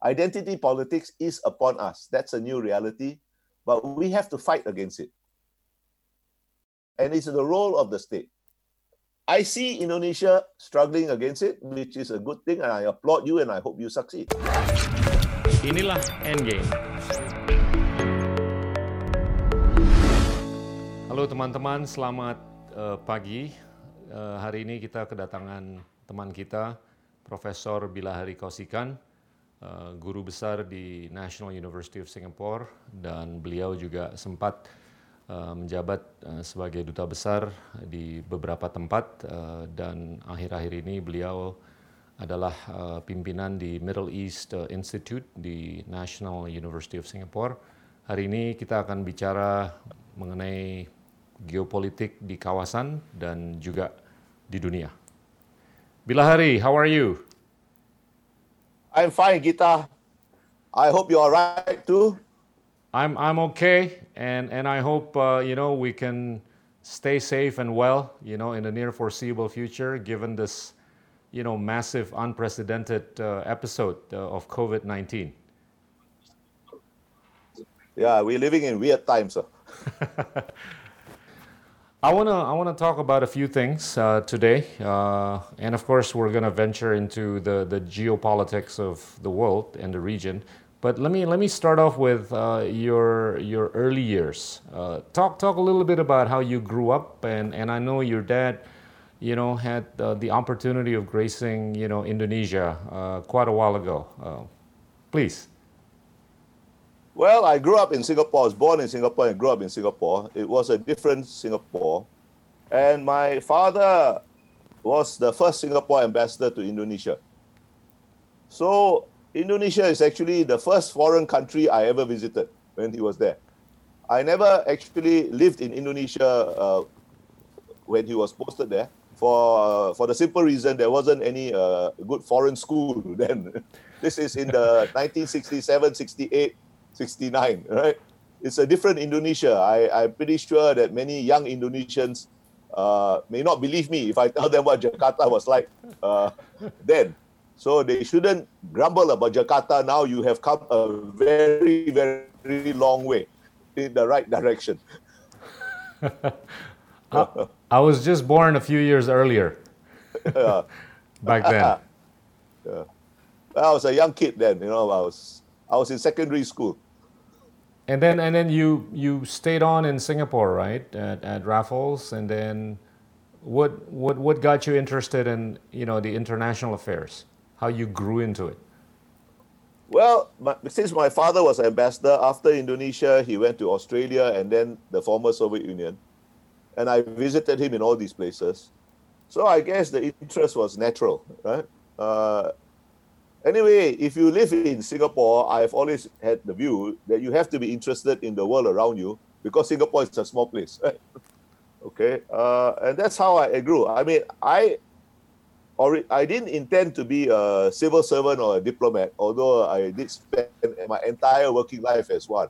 Identity politics is upon us. That's a new reality, but we have to fight against it. And it's the role of the state. I see Indonesia struggling against it, which is a good thing, and I applaud you and I hope you succeed. Inilah Endgame. Halo teman-teman, selamat uh, pagi. Uh, hari ini kita kedatangan teman kita, Profesor Bilahari Kausikan, uh, guru besar di National University of Singapore, dan beliau juga sempat uh, menjabat uh, sebagai duta besar di beberapa tempat, uh, dan akhir-akhir ini beliau adalah uh, pimpinan di Middle East Institute di National University of Singapore. Hari ini kita akan bicara mengenai geopolitik di kawasan dan juga di dunia. Bilahari, how are you? I'm fine, Gita. I hope you're all right too. I'm I'm okay, and and I hope uh, you know we can stay safe and well, you know, in the near foreseeable future, given this, you know, massive, unprecedented uh, episode uh, of COVID nineteen. Yeah, we're living in weird times. I wanna I wanna talk about a few things uh, today, uh, and of course we're gonna venture into the the geopolitics of the world and the region. But let me let me start off with uh, your your early years. Uh, talk talk a little bit about how you grew up, and and I know your dad, you know, had uh, the opportunity of gracing you know Indonesia uh, quite a while ago. please. Well, I grew up in Singapore. I was born in Singapore and grew up in Singapore. It was a different Singapore. And my father was the first Singapore ambassador to Indonesia. So, Indonesia is actually the first foreign country I ever visited when he was there. I never actually lived in Indonesia uh, when he was posted there for, uh, for the simple reason there wasn't any uh, good foreign school then. this is in the 1967 68 69, right? It's a different Indonesia. I, I'm pretty sure that many young Indonesians uh, may not believe me if I tell them what Jakarta was like uh, then. So they shouldn't grumble about Jakarta. Now you have come a very, very long way in the right direction. I, I, was just born a few years earlier. Back then. Yeah. I was a young kid then, you know, I was I was in secondary school. And then and then you you stayed on in Singapore, right? At, at Raffles, and then what what what got you interested in you know the international affairs? How you grew into it? Well, my, since my father was ambassador after Indonesia, he went to Australia and then the former Soviet Union, and I visited him in all these places. So I guess the interest was natural, right? Uh, Anyway, if you live in Singapore, I've always had the view that you have to be interested in the world around you because Singapore is a small place. Okay, uh, and that's how I grew. I mean, I or I didn't intend to be a civil servant or a diplomat, although I did spend my entire working life as one.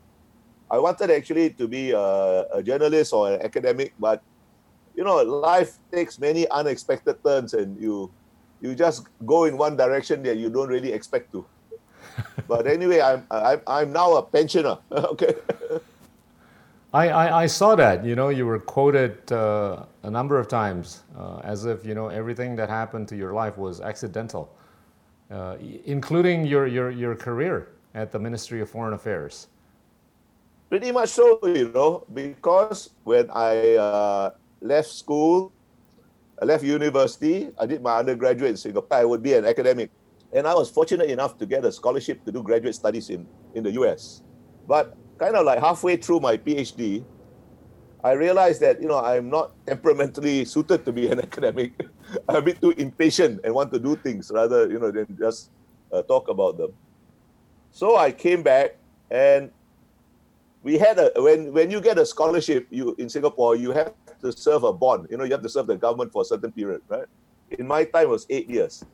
I wanted actually to be a, a journalist or an academic, but you know, life takes many unexpected turns, and you you just go in one direction that you don't really expect to. but anyway, I'm, I'm, I'm now a pensioner. okay. I, I, I, saw that, you know, you were quoted uh, a number of times uh, as if, you know, everything that happened to your life was accidental, uh, including your, your, your career at the Ministry of Foreign Affairs. Pretty much so, you know, because when I uh, left school, I left university. I did my undergraduate in Singapore. I would be an academic. And I was fortunate enough to get a scholarship to do graduate studies in, in the US. But kind of like halfway through my PhD, I realized that, you know, I'm not temperamentally suited to be an academic. I'm a bit too impatient and want to do things rather, you know, than just uh, talk about them. So I came back and we had a when when you get a scholarship you in Singapore you have to serve a bond. You know, you have to serve the government for a certain period, right? In my time, it was eight years.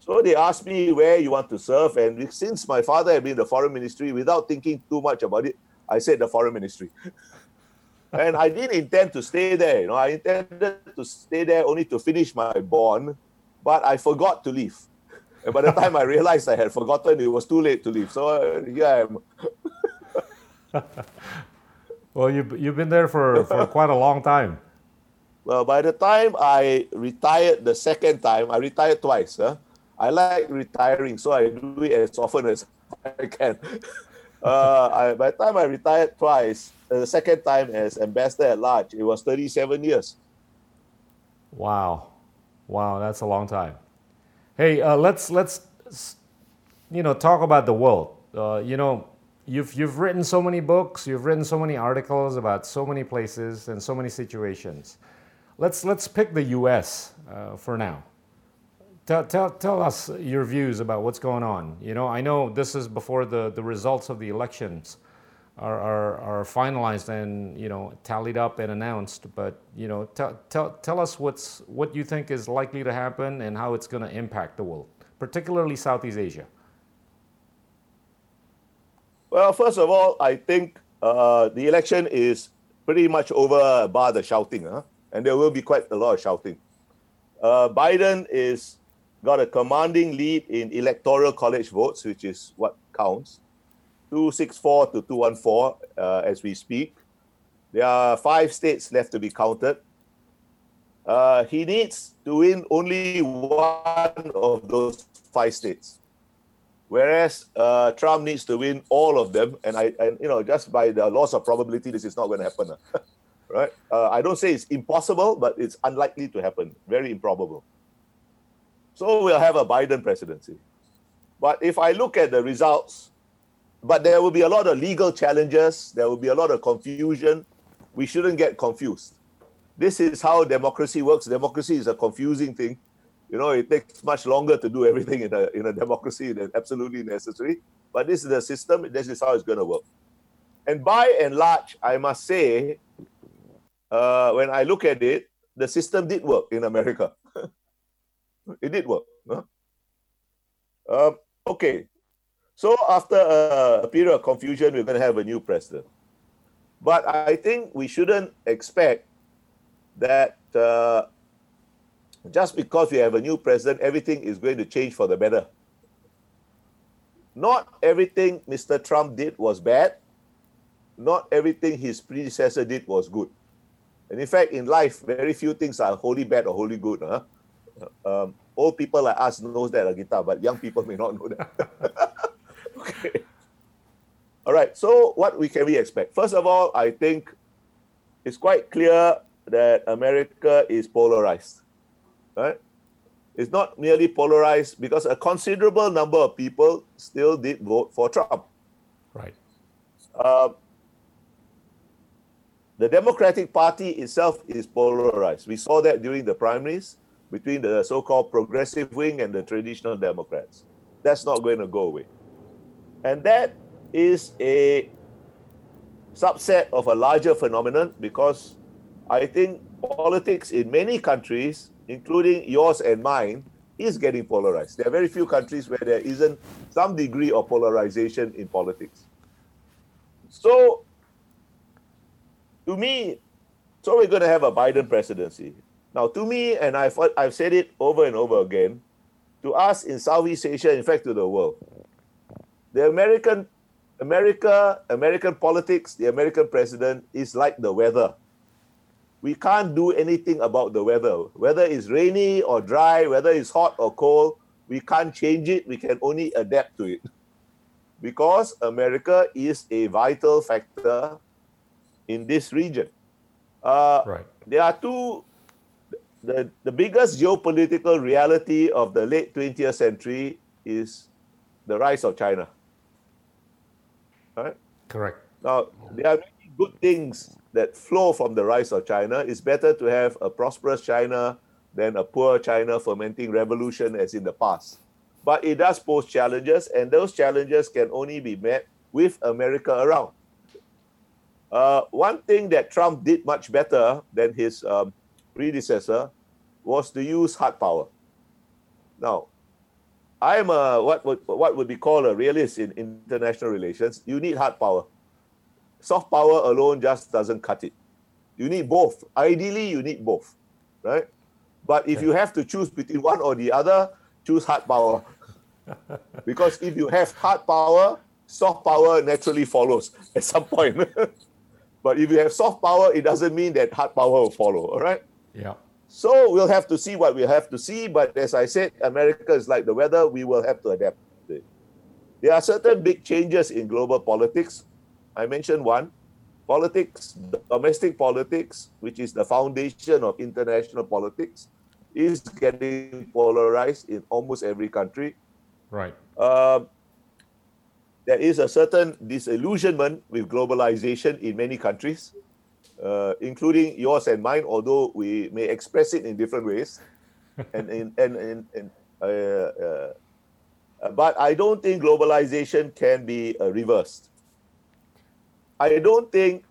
So they asked me where you want to serve, and since my father had been in the foreign ministry, without thinking too much about it, I said the foreign ministry. and I didn't intend to stay there. You know, I intended to stay there only to finish my bond, but I forgot to leave. And by the time I realized I had forgotten, it was too late to leave. So uh, am. well, you've, you've been there for, for quite a long time. Well, by the time I retired the second time, I retired twice. Huh? I like retiring, so I do it as often as I can. Uh, I, by the time I retired twice, the second time as ambassador at large, it was 37 years. Wow, wow, that's a long time. Hey, uh, let's let's you know talk about the world. Uh, you know, you've you've written so many books, you've written so many articles about so many places and so many situations. Let's let's pick the U.S. Uh, for now. Tell, tell, tell us your views about what's going on. You know, I know this is before the, the results of the elections are, are, are finalized and, you know, tallied up and announced, but, you know, tell, tell, tell us what's, what you think is likely to happen and how it's going to impact the world, particularly Southeast Asia. Well, first of all, I think uh, the election is pretty much over bar the shouting, huh? and there will be quite a lot of shouting. Uh, Biden is got a commanding lead in electoral college votes, which is what counts 264 to 214 uh, as we speak. There are five states left to be counted. Uh, he needs to win only one of those five states, whereas uh, Trump needs to win all of them. And I, and you know, just by the loss of probability, this is not going to happen, right? Uh, I don't say it's impossible, but it's unlikely to happen. Very improbable. So we'll have a Biden presidency. But if I look at the results, but there will be a lot of legal challenges, there will be a lot of confusion. We shouldn't get confused. This is how democracy works. Democracy is a confusing thing. You know, it takes much longer to do everything in a, in a democracy than absolutely necessary. But this is the system, this is how it's going to work. And by and large, I must say, uh, when I look at it, the system did work in America. It did work. Huh? Um, okay. So after a, a period of confusion, we're going to have a new president. But I think we shouldn't expect that uh, just because we have a new president, everything is going to change for the better. Not everything Mr. Trump did was bad. Not everything his predecessor did was good. And in fact, in life, very few things are wholly bad or wholly good. Huh? um, old people like us knows that, Gita, but young people may not know that. okay. All right. So what we can we expect? First of all, I think it's quite clear that America is polarized. Right? It's not merely polarized because a considerable number of people still did vote for Trump. Right. Uh, the Democratic Party itself is polarized. We saw that during the primaries between the so called progressive wing and the traditional Democrats. That's not going to go away. And that is a subset of a larger phenomenon because I think politics in many countries, including yours and mine, is getting polarized. There are very few countries where there isn't some degree of polarization in politics. So, to me, so we're going to have a Biden presidency. Now, to me, and I've, I've said it over and over again, to us in Southeast Asia, in fact, to the world, the American, America, American politics, the American president is like the weather. We can't do anything about the weather. Whether it's rainy or dry, whether it's hot or cold, we can't change it. We can only adapt to it. Because America is a vital factor in this region. Uh, right. There are two the, the biggest geopolitical reality of the late 20th century is the rise of China. Right? Correct. Now, there are many good things that flow from the rise of China. It's better to have a prosperous China than a poor China fermenting revolution as in the past. But it does pose challenges, and those challenges can only be met with America around. Uh, one thing that Trump did much better than his um, predecessor was to use hard power. Now, I am a what would what would be called a realist in international relations. You need hard power. Soft power alone just doesn't cut it. You need both. Ideally, you need both, right? But if you have to choose between one or the other, choose hard power. because if you have hard power, soft power naturally follows at some point. but if you have soft power, it doesn't mean that hard power will follow, all right? Yeah. So we'll have to see what we have to see. But as I said, America is like the weather, we will have to adapt. There are certain big changes in global politics. I mentioned one politics, domestic politics, which is the foundation of international politics, is getting polarized in almost every country. Right. Uh, there is a certain disillusionment with globalization in many countries, uh, including yours and mine, although we may express it in different ways. and, and, and, and, and uh, uh uh, but I don't think globalization can be uh, reversed. I don't think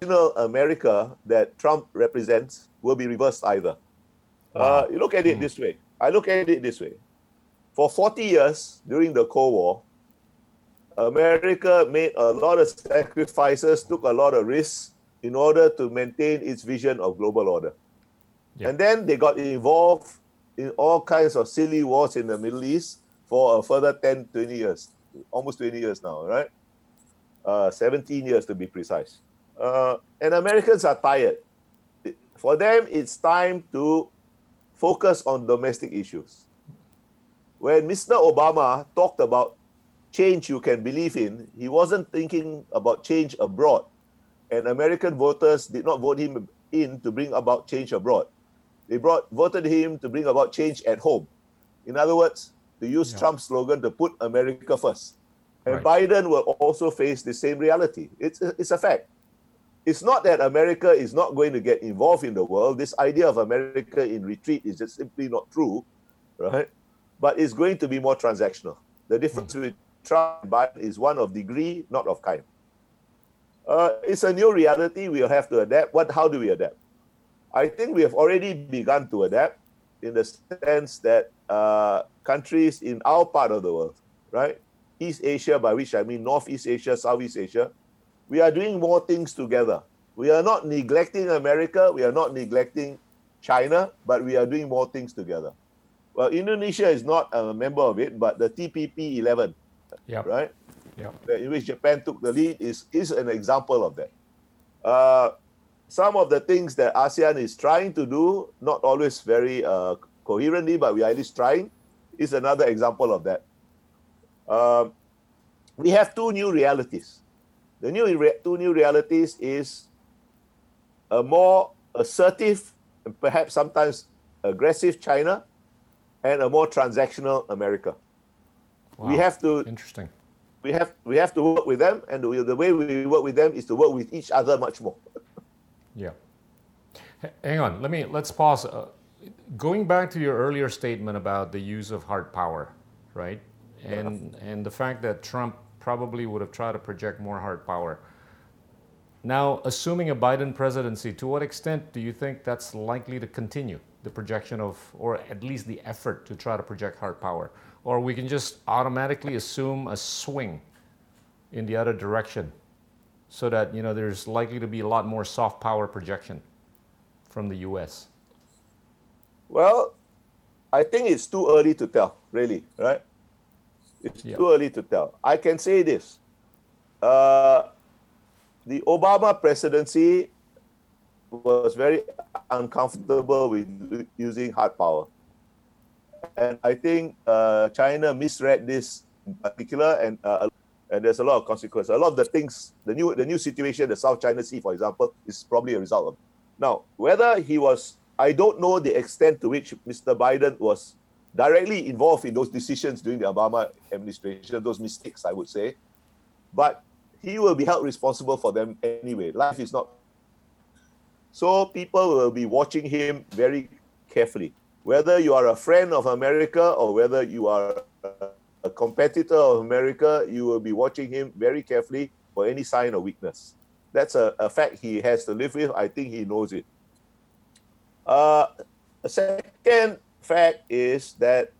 regional America that Trump represents will be reversed either. Uh, wow. Uh, you look at it mm. this way. I look at it this way. For 40 years during the Cold War, America made a lot of sacrifices, took a lot of risks in order to maintain its vision of global order. Yeah. And then they got involved in all kinds of silly wars in the Middle East for a further 10, 20 years, almost 20 years now, right? Uh, 17 years to be precise. Uh, and Americans are tired. For them, it's time to focus on domestic issues. When Mr. Obama talked about change you can believe in, he wasn't thinking about change abroad. And American voters did not vote him in to bring about change abroad. They brought voted him to bring about change at home. In other words, to use yeah. Trump's slogan to put America first. And right. Biden will also face the same reality. It's, it's a fact. It's not that America is not going to get involved in the world. This idea of America in retreat is just simply not true, right? But it's going to be more transactional. The difference mm. with Trump and Biden is one of degree, not of kind. Uh, it's a new reality. We'll have to adapt. What? How do we adapt? I think we have already begun to adapt in the sense that uh, countries in our part of the world, right? East Asia, by which I mean Northeast Asia, Southeast Asia, we are doing more things together. We are not neglecting America, we are not neglecting China, but we are doing more things together. Well, Indonesia is not a member of it, but the TPP 11, yep. right? Yep. In which Japan took the lead is, is an example of that. Uh, some of the things that ASEAN is trying to do, not always very uh, coherently, but we are at least trying, is another example of that. Uh, we have two new realities. The new re- two new realities is a more assertive and perhaps sometimes aggressive China and a more transactional America. Wow. We have to interesting. We have we have to work with them, and the, the way we work with them is to work with each other much more. yeah. Hang on. Let me let's pause. Uh, going back to your earlier statement about the use of hard power, right? And yeah. and the fact that Trump probably would have tried to project more hard power. Now, assuming a Biden presidency, to what extent do you think that's likely to continue? The projection of, or at least the effort to try to project hard power? Or we can just automatically assume a swing in the other direction so that, you know, there's likely to be a lot more soft power projection from the US? Well, I think it's too early to tell, really, right? It's yeah. too early to tell. I can say this. Uh, the Obama presidency was very uncomfortable with using hard power. And I think uh, China misread this in particular, and uh, and there's a lot of consequences. A lot of the things, the new the new situation, the South China Sea, for example, is probably a result of. Now, whether he was I don't know the extent to which Mr. Biden was directly involved in those decisions during the Obama administration, those mistakes, I would say. But he will be held responsible for them anyway. Life is not. So people will be watching him very carefully. Whether you are a friend of America or whether you are a competitor of America, you will be watching him very carefully for any sign of weakness. That's a, a fact he has to live with. I think he knows it. Uh, second fact is that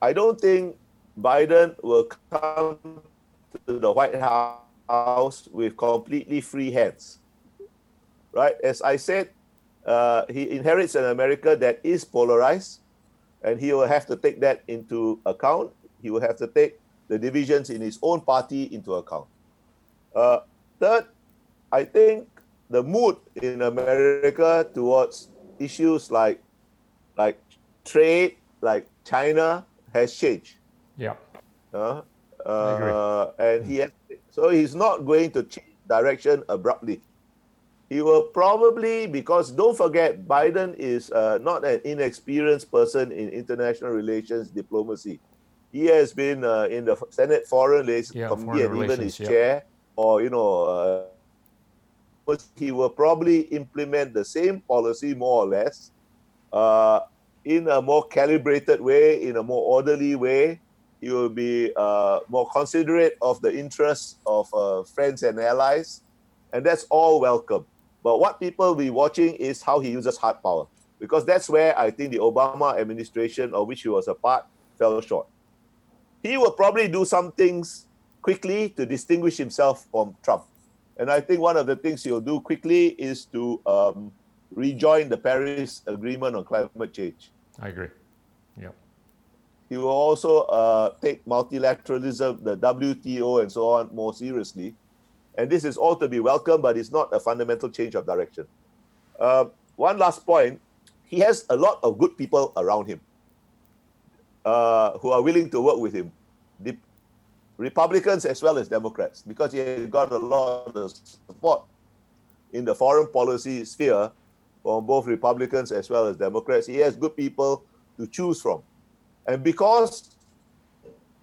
I don't think Biden will come to the White House with completely free hands. Right? As I said, uh, he inherits an America that is polarized, and he will have to take that into account. he will have to take the divisions in his own party into account. Uh, third, I think the mood in America towards issues like like trade, like China, has changed. Yeah. Uh, uh, and he has, so he's not going to change direction abruptly. He will probably because don't forget Biden is uh, not an inexperienced person in international relations diplomacy. He has been uh, in the Senate Foreign Relations Yeah, Committee and even his yeah. chair, or you know, uh, he will probably implement the same policy more or less uh, in a more calibrated way, in a more orderly way. He will be uh, more considerate of the interests of uh, friends and allies, and that's all welcome. But what people will be watching is how he uses hard power, because that's where I think the Obama administration, of which he was a part, fell short. He will probably do some things quickly to distinguish himself from Trump. And I think one of the things he'll do quickly is to um, rejoin the Paris Agreement on climate change. I agree. Yeah. He will also uh, take multilateralism, the WTO, and so on more seriously. And this is all to be welcomed, but it's not a fundamental change of direction. Uh, one last point he has a lot of good people around him uh, who are willing to work with him. The Republicans as well as Democrats, because he has got a lot of support in the foreign policy sphere from both Republicans as well as Democrats. He has good people to choose from. And because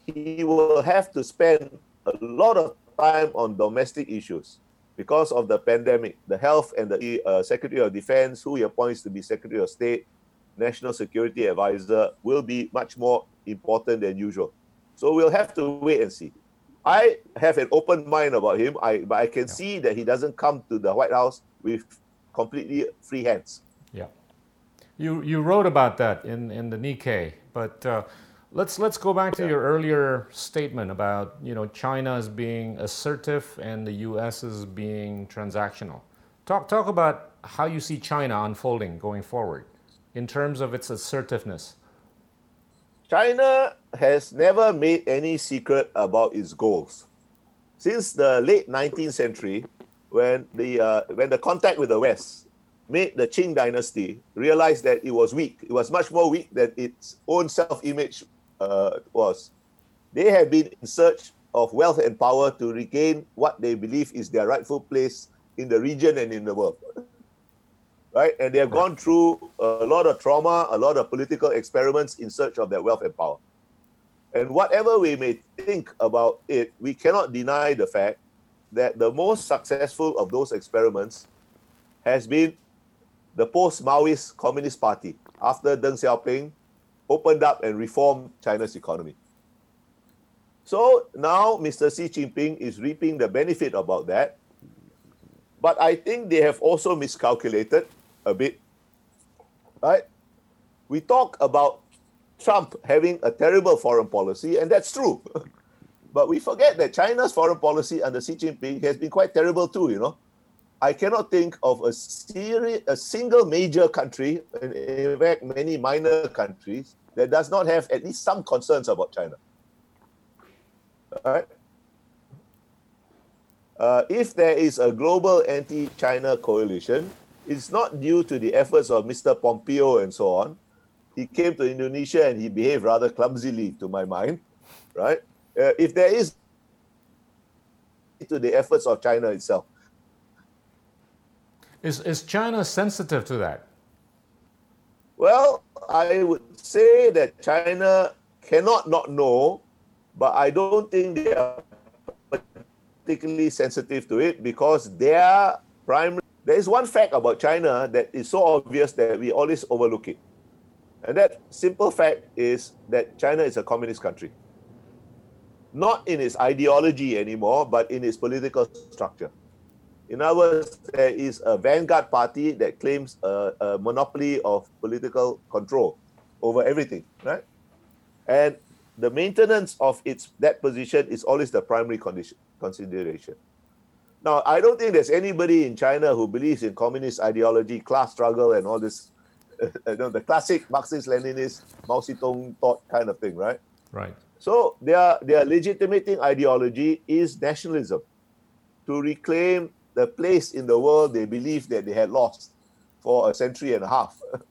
he will have to spend a lot of time on domestic issues because of the pandemic, the health and the uh, Secretary of Defense, who he appoints to be Secretary of State, National Security Advisor, will be much more important than usual. So we'll have to wait and see. I have an open mind about him, I, but I can see that he doesn't come to the White House with completely free hands. Yeah. You you wrote about that in, in the Nikkei, but uh, let's let's go back to your earlier statement about you know China as being assertive and the U.S. as being transactional. Talk talk about how you see China unfolding going forward in terms of its assertiveness. China has never made any secret about its goals. Since the late 19th century, when the, uh, when the contact with the West made the Qing dynasty realize that it was weak, it was much more weak than its own self image uh, was. They have been in search of wealth and power to regain what they believe is their rightful place in the region and in the world right? And they have gone through a lot of trauma, a lot of political experiments in search of their wealth and power. And whatever we may think about it, we cannot deny the fact that the most successful of those experiments has been the post Maoist Communist Party after Deng Xiaoping opened up and reformed China's economy. So now Mr. Xi Jinping is reaping the benefit about that. But I think they have also miscalculated a bit. Right? We talk about Trump having a terrible foreign policy, and that's true. but we forget that China's foreign policy under Xi Jinping has been quite terrible too, you know. I cannot think of a a single major country, in fact, many minor countries, that does not have at least some concerns about China. All right? Uh, if there is a global anti-China coalition, it's not due to the efforts of Mr. Pompeo and so on. He came to Indonesia and he behaved rather clumsily, to my mind, right? Uh, if there is to the efforts of China itself, Is is China sensitive to that? Well, I would say that China cannot not know, but I don't think they are particularly sensitive to it because their primary. There is one fact about China that is so obvious that we always overlook it. And that simple fact is that China is a communist country. Not in its ideology anymore, but in its political structure. In other words, there is a vanguard party that claims a, a monopoly of political control over everything, right? And the maintenance of its that position is always the primary condition, consideration. Now, I don't think there's anybody in China who believes in communist ideology, class struggle, and all this, you know, the classic Marxist-Leninist Mao Zedong thought kind of thing, right? Right. So their, their legitimating ideology is nationalism to reclaim the place in the world they believe that they had lost for a century and a half.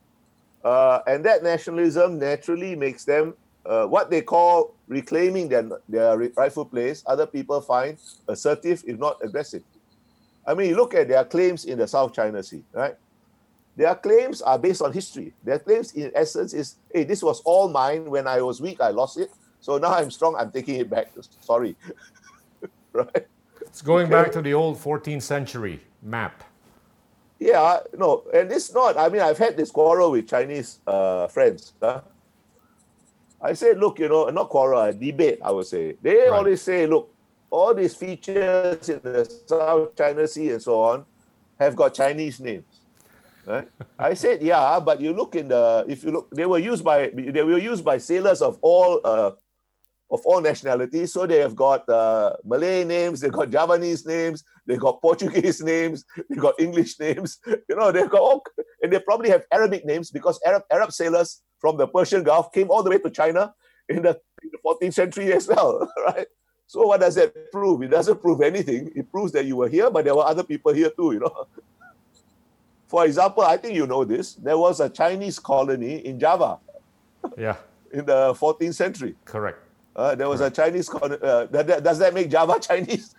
Uh, and that nationalism naturally makes them uh, what they call reclaiming their, their rightful place. Other people find assertive, if not aggressive. I mean, look at their claims in the South China Sea, right? Their claims are based on history. Their claims, in essence, is hey, this was all mine. When I was weak, I lost it. So now I'm strong, I'm taking it back. Sorry. right? It's going okay. back to the old 14th century map. Yeah, no, and it's not. I mean, I've had this quarrel with Chinese uh, friends. Huh? I said, look, you know, not quarrel, a debate, I would say. They right. always say, look, all these features in the South China Sea and so on have got Chinese names. Right? I said, yeah, but you look in the if you look, they were used by they were used by sailors of all uh, of all nationalities. So they have got uh, Malay names, they've got Javanese names, they've got Portuguese names, they've got English names. You know, they've got all, and they probably have Arabic names because Arab Arab sailors from the Persian Gulf came all the way to China in the, in the 14th century as well, right? So what does that prove? It doesn't prove anything. It proves that you were here, but there were other people here too, you know. For example, I think you know this. There was a Chinese colony in Java. Yeah. In the 14th century. Correct. Uh, there was a Chinese. Uh, does that make Java Chinese?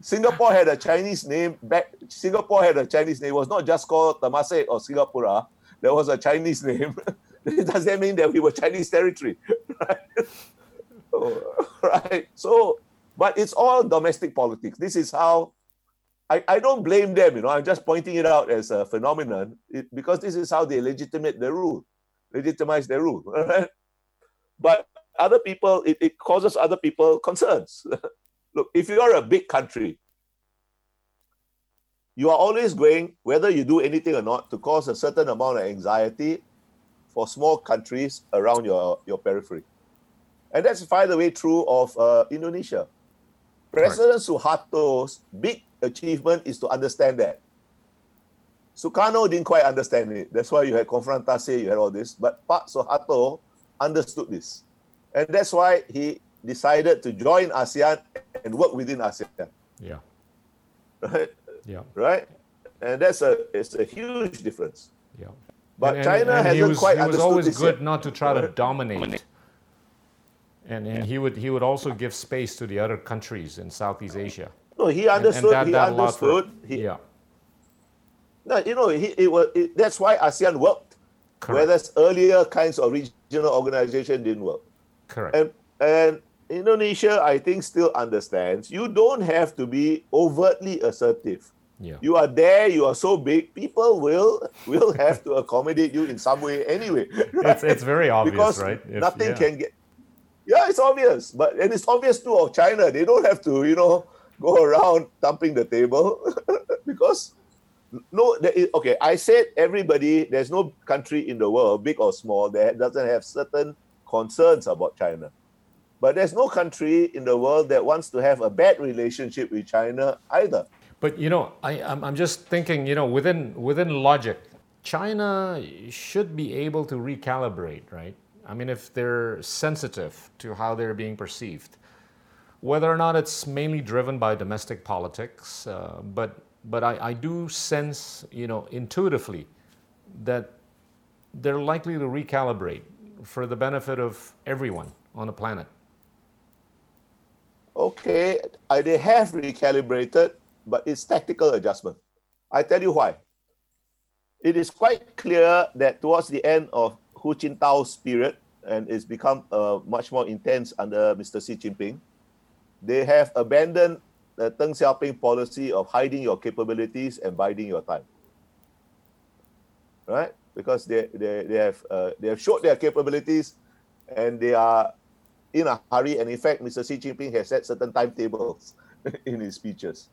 Singapore had a Chinese name. Back Singapore had a Chinese name. It was not just called Temasek or Singapura. There was a Chinese name. does that mean that we were Chinese territory? right? right? So, but it's all domestic politics. This is how I, I don't blame them, you know, I'm just pointing it out as a phenomenon it, because this is how they legitimate the rule, legitimize their rule. Right? But other people, it, it causes other people concerns. Look, if you are a big country, you are always going, whether you do anything or not, to cause a certain amount of anxiety for small countries around your, your periphery. And that's, by the way, true of uh, Indonesia. President right. Suharto's big achievement is to understand that. Sukarno didn't quite understand it. That's why you had confrontasi, you had all this. But Pak Suharto understood this. And that's why he decided to join ASEAN and work within ASEAN. Yeah. Right? Yeah. Right? And that's a it's a huge difference. Yeah. But and, China and, and hasn't was, quite he was always good yet. not to try to dominate. And, and he would he would also give space to the other countries in Southeast Asia. No, he understood. And, and that, he that understood. For, he, yeah. No, you know, he, it was, it, that's why ASEAN worked. Correct. Whereas earlier kinds of regional organization didn't work. Correct. And and Indonesia, I think, still understands you don't have to be overtly assertive. Yeah. You are there, you are so big, people will will have to accommodate you in some way anyway. Right? It's, it's very obvious, because right? If, nothing yeah. can get Yeah, it's obvious. But and it's obvious too of China. They don't have to, you know, go around thumping the table because no is, okay i said everybody there's no country in the world big or small that doesn't have certain concerns about china. But there's no country in the world that wants to have a bad relationship with china either. But you know I, I'm, I'm just thinking you know within within logic china should be able to recalibrate right? I mean if they're sensitive to how they're being perceived whether or not it's mainly driven by domestic politics, uh, but but I, I do sense, you know, intuitively that they're likely to recalibrate for the benefit of everyone on the planet. Okay, I, they have recalibrated, but it's tactical adjustment. I tell you why. It is quite clear that towards the end of Hu Jintao's period, and it's become uh, much more intense under Mr. Xi Jinping, they have abandoned the Deng Xiaoping policy of hiding your capabilities and biding your time. Right? Because they, they, they, have, uh, they have showed their capabilities and they are in a hurry. And in fact, Mr. Xi Jinping has set certain timetables in his speeches.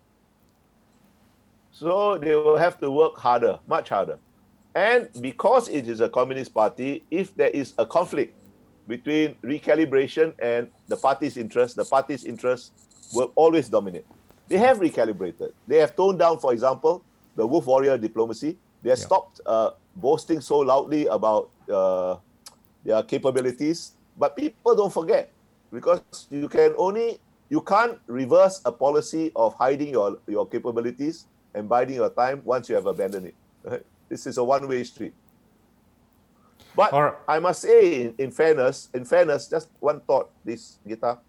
So they will have to work harder, much harder. And because it is a communist party, if there is a conflict between recalibration and the party's interest, the party's interest will always dominate. They have recalibrated. They have toned down, for example, the wolf warrior diplomacy. They have yeah. stopped uh, boasting so loudly about uh, their capabilities. But people don't forget. because you can only you can't reverse a policy of hiding your, your capabilities and biding your time once you have abandoned it. Right? This is a one-way street. But right. I must say, in, in, fairness, in fairness, just one thought, this Gita.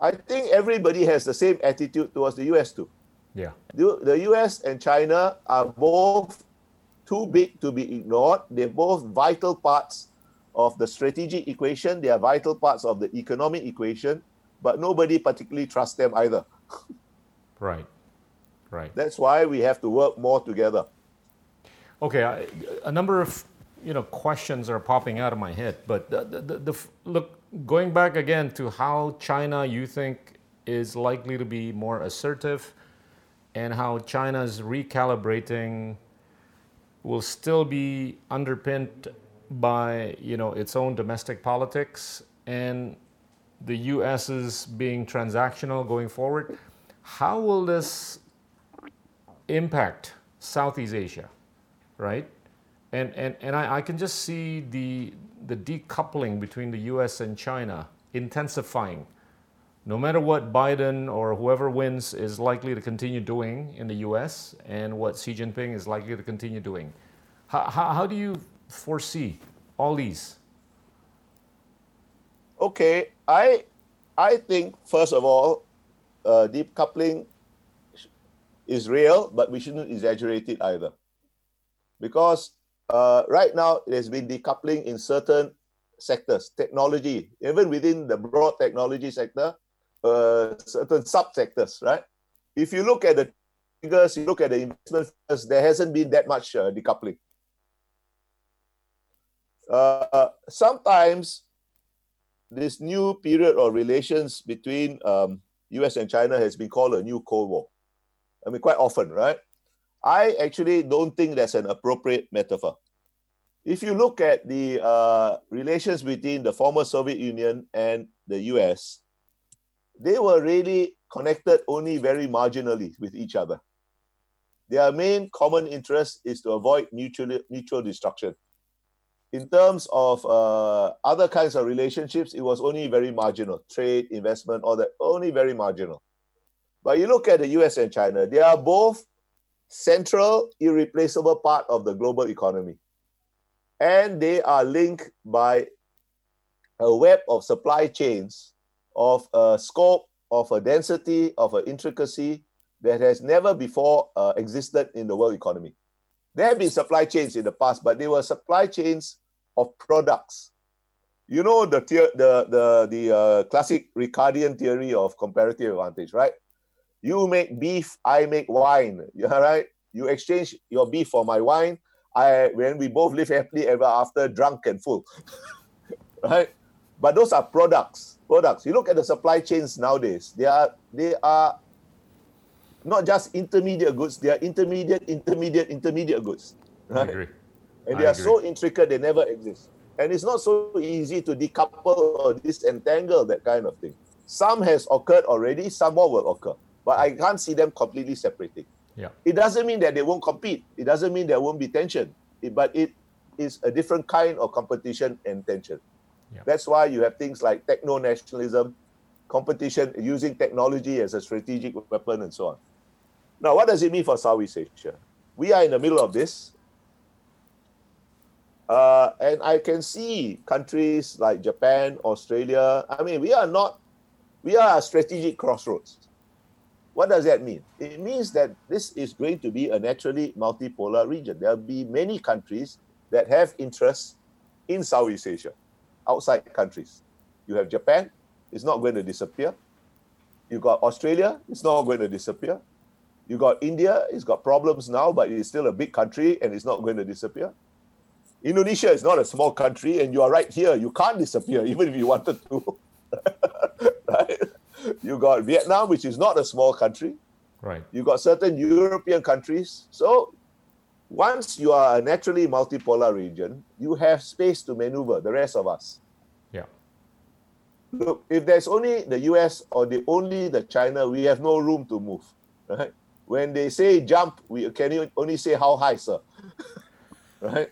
I think everybody has the same attitude towards the US too. Yeah. The, the US and China are both too big to be ignored. They're both vital parts of the strategic equation. They are vital parts of the economic equation, but nobody particularly trusts them either. right. Right. That's why we have to work more together. Okay, I, a number of you know questions are popping out of my head, but the, the, the, look going back again to how China you think is likely to be more assertive, and how China's recalibrating will still be underpinned by you know its own domestic politics and the U.S.'s being transactional going forward. How will this impact Southeast Asia, right? And and and I, I can just see the the decoupling between the U.S. and China intensifying. No matter what Biden or whoever wins is likely to continue doing in the U.S. and what Xi Jinping is likely to continue doing, how, how, how do you foresee all these? Okay, I I think first of all, uh, decoupling is real, but we shouldn't exaggerate it either, because uh, right now there's been decoupling in certain sectors, technology, even within the broad technology sector, uh, certain subsectors, right? If you look at the figures, you look at the investment figures, there hasn't been that much uh, decoupling. Uh, sometimes this new period of relations between um, US and China has been called a new Cold War. I mean, quite often, right? I actually don't think that's an appropriate metaphor. If you look at the uh, relations between the former Soviet Union and the US, they were really connected only very marginally with each other. Their main common interest is to avoid mutual, mutual destruction in terms of uh, other kinds of relationships, it was only very marginal. Trade, investment, all that, only very marginal. But you look at the US and China, they are both central, irreplaceable part of the global economy. And they are linked by a web of supply chains of a scope, of a density, of an intricacy that has never before uh, existed in the world economy. There have been supply chains in the past, but they were supply chains of products. You know the the the the uh, classic Ricardian theory of comparative advantage, right? You make beef, I make wine. Yeah, right. You exchange your beef for my wine. I when we both live happily ever after, drunk and full, right? But those are products. Products. You look at the supply chains nowadays. They are they are not just intermediate goods. They are intermediate, intermediate, intermediate goods. Right? I agree and they I are agree. so intricate they never exist. And it's not so easy to decouple or disentangle that kind of thing. Some has occurred already, some more will occur. But I can't see them completely separating. Yeah. It doesn't mean that they won't compete. It doesn't mean there won't be tension. It, but it is a different kind of competition and tension. That's why you have things like techno nationalism, competition using technology as a strategic weapon, and so on. Now, what does it mean for Southeast Asia? We are in the middle of this. Uh, and I can see countries like Japan, Australia. I mean, we are not, we are a strategic crossroads. What does that mean? It means that this is going to be a naturally multipolar region. There'll be many countries that have interests in Southeast Asia, outside countries. You have Japan, it's not going to disappear. You got Australia, it's not going to disappear. You got India, it's got problems now, but it's still a big country and it's not going to disappear. Indonesia is not a small country, and you are right here. You can't disappear, even if you wanted to. right? You got Vietnam, which is not a small country. Right. You got certain European countries. So once you are a naturally multipolar region, you have space to maneuver. The rest of us. Yeah. Look, if there's only the US or the only the China, we have no room to move. Right? When they say jump, we can only say how high, sir. right?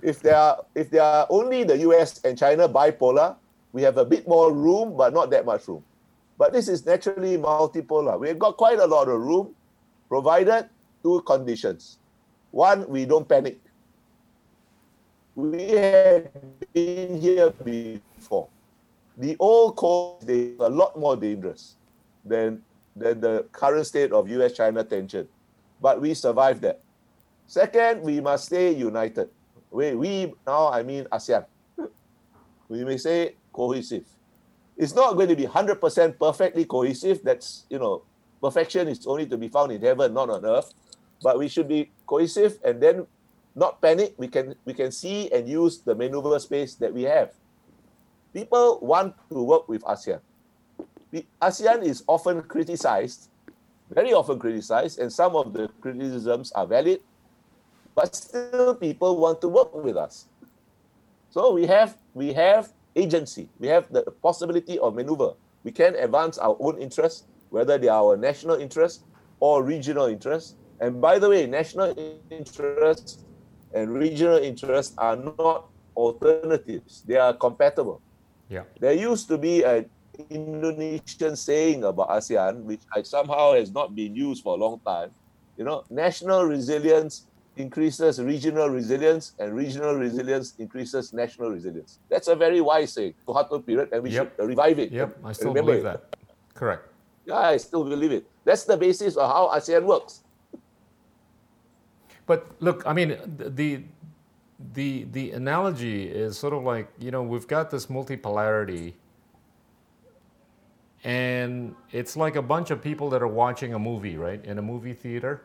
if there are if they are only the US and China bipolar, we have a bit more room, but not that much room. But this is naturally multipolar. We've got quite a lot of room, provided two conditions. One, we don't panic. We have been here before. The old cold is a lot more dangerous than, than the current state of US-China tension. But we survived that. Second, we must stay united. We, we now, I mean ASEAN. We may say cohesive. It's not going to be 100% perfectly cohesive. That's, you know, perfection is only to be found in heaven, not on earth. But we should be cohesive and then not panic. We can, we can see and use the maneuver space that we have. People want to work with ASEAN. The ASEAN is often criticized, very often criticized, and some of the criticisms are valid, but still people want to work with us. So we have we have agency. We have the possibility of maneuver. We can advance our own interests, whether they are our national interests or regional interests. And by the way, national interests and regional interests are not alternatives. They are compatible. Yeah. There used to be an Indonesian saying about ASEAN, which I somehow has not been used for a long time. You know, national resilience increases regional resilience, and regional resilience increases national resilience. That's a very wise saying, Suharto period, and we Yep. should revive it. Yep, I still Remember believe it. that. Correct. Yeah, I still believe it. That's the basis of how ASEAN works. But look, I mean, the the the analogy is sort of like you know we've got this multipolarity, and it's like a bunch of people that are watching a movie, right, in a movie theater,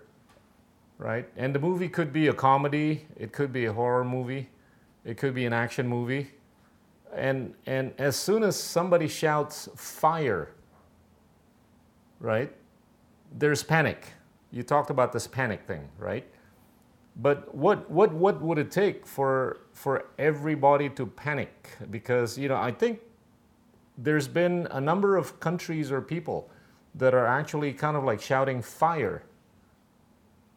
right? And the movie could be a comedy, it could be a horror movie, it could be an action movie, and and as soon as somebody shouts fire, right, there's panic. You talked about this panic thing, right? But what, what, what would it take for, for everybody to panic? Because, you know, I think there's been a number of countries or people that are actually kind of like shouting fire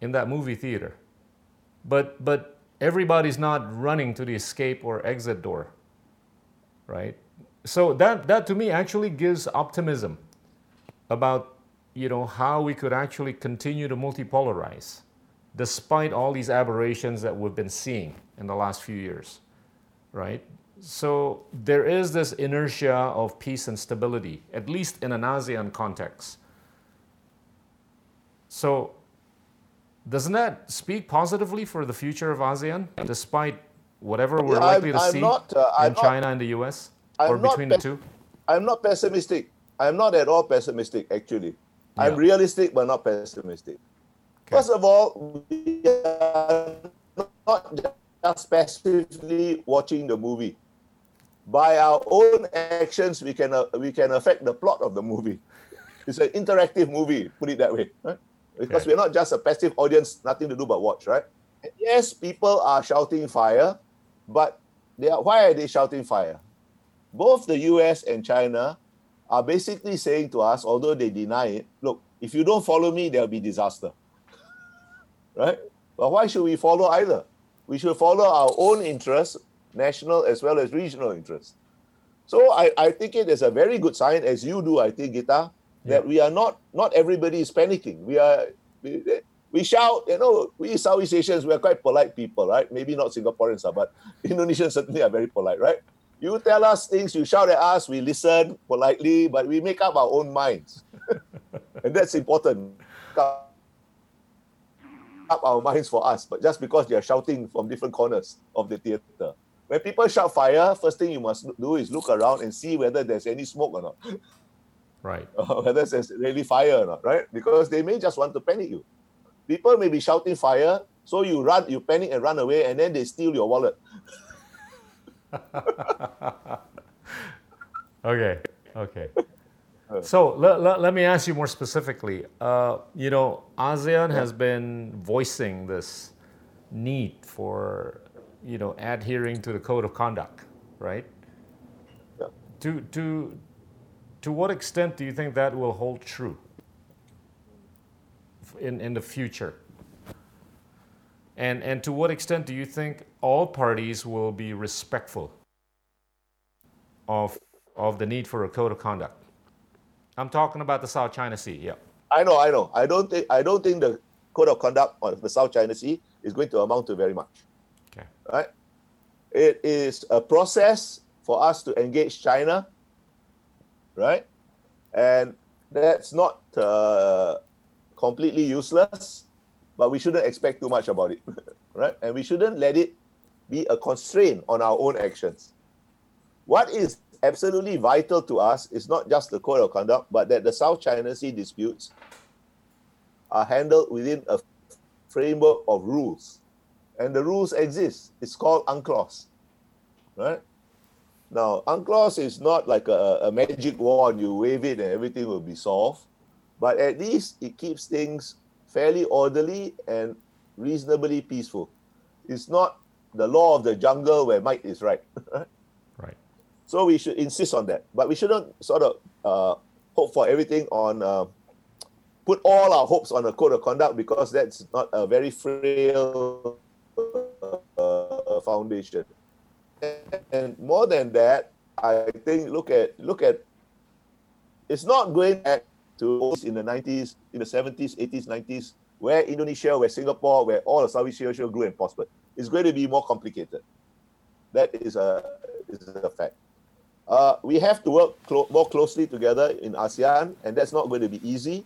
in that movie theater. But, but everybody's not running to the escape or exit door, right? So that, that to me actually gives optimism about, you know, how we could actually continue to multipolarize despite all these aberrations that we've been seeing in the last few years, right? So there is this inertia of peace and stability, at least in an ASEAN context. So doesn't that speak positively for the future of ASEAN, despite whatever we're Yeah, likely I'm- to I'm see not, uh, I'm in not- China and the US, I'm or not between the two? I'm not pessimistic. I'm not at all pessimistic, actually. I'm realistic, but not pessimistic. First of all, we are not just passively watching the movie. By our own actions, we can uh, we can affect the plot of the movie. It's an interactive movie, put it that way, right? Because we're not just a passive audience, nothing to do but watch, right? And yes, people are shouting fire, but they are, why are they shouting fire? Both the US and China are basically saying to us, although they deny it, look, if you don't follow me, there'll be disaster. Right? But why should we follow either? We should follow our own interests, national as well as regional interests. So I, I think it is a very good sign, as you do, I think, Gita, that Yeah. we are not, not everybody is panicking. We are, we, we shout, you know, we Southeast Asians, we are quite polite people, right? Maybe not Singaporeans, are, but Indonesians certainly are very polite, right? You tell us things, you shout at us, we listen politely, but we make up our own minds. and that's important. Up our minds for us, but just because they are shouting from different corners of the theater. When people shout fire, first thing you must do is look around and see whether there's any smoke or not, Right. or uh, whether there's really fire or not, right? Because they may just want to panic you. People may be shouting fire, so you run, you panic and run away, and then they steal your wallet. Okay, okay. So let, let, let me ask you more specifically. Uh, you know, ASEAN has been voicing this need for, you know, adhering to the code of conduct, right? Yeah. To, to, to what extent do you think that will hold true in, in the future? And, and to what extent do you think all parties will be respectful of of the need for a code of conduct. I'm talking about the South China Sea. Yeah. I know, I know. I don't think I don't think the code of conduct on the South China Sea is going to amount to very much. Okay. Right? It is a process for us to engage China, right? And that's not uh, completely useless, but we shouldn't expect too much about it, right? And we shouldn't let it be a constraint on our own actions. What is absolutely vital to us is not just the code of conduct, but that the South China Sea disputes are handled within a framework of rules. And the rules exist. It's called UNCLOS. Right? Now, UNCLOS is not like a, a magic wand, you wave it and everything will be solved. But at least it keeps things fairly orderly and reasonably peaceful. It's not the law of the jungle where might is right. right. So we should insist on that. But we shouldn't sort of uh, hope for everything on, uh, put all our hopes on a code of conduct because that's not a very frail uh, foundation. And more than that, I think look at look at it's not going back to those in the 90s, in the 70s, 80s, 90s, where Indonesia, where Singapore, where all of Southeast Asia grew and prospered. It's going to be more complicated. That is a, is a fact. Uh, we have to work clo- more closely together in ASEAN, and that's not going to be easy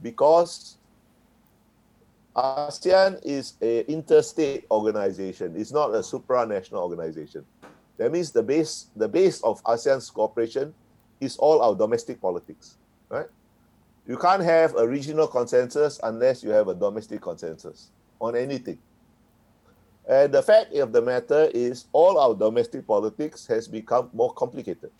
because ASEAN is an interstate organization. It's not a supranational organization. That means the base, the base of ASEAN's cooperation is all our domestic politics, right? You can't have a regional consensus unless you have a domestic consensus on anything. And the fact of the matter is, all our domestic politics has become more complicated.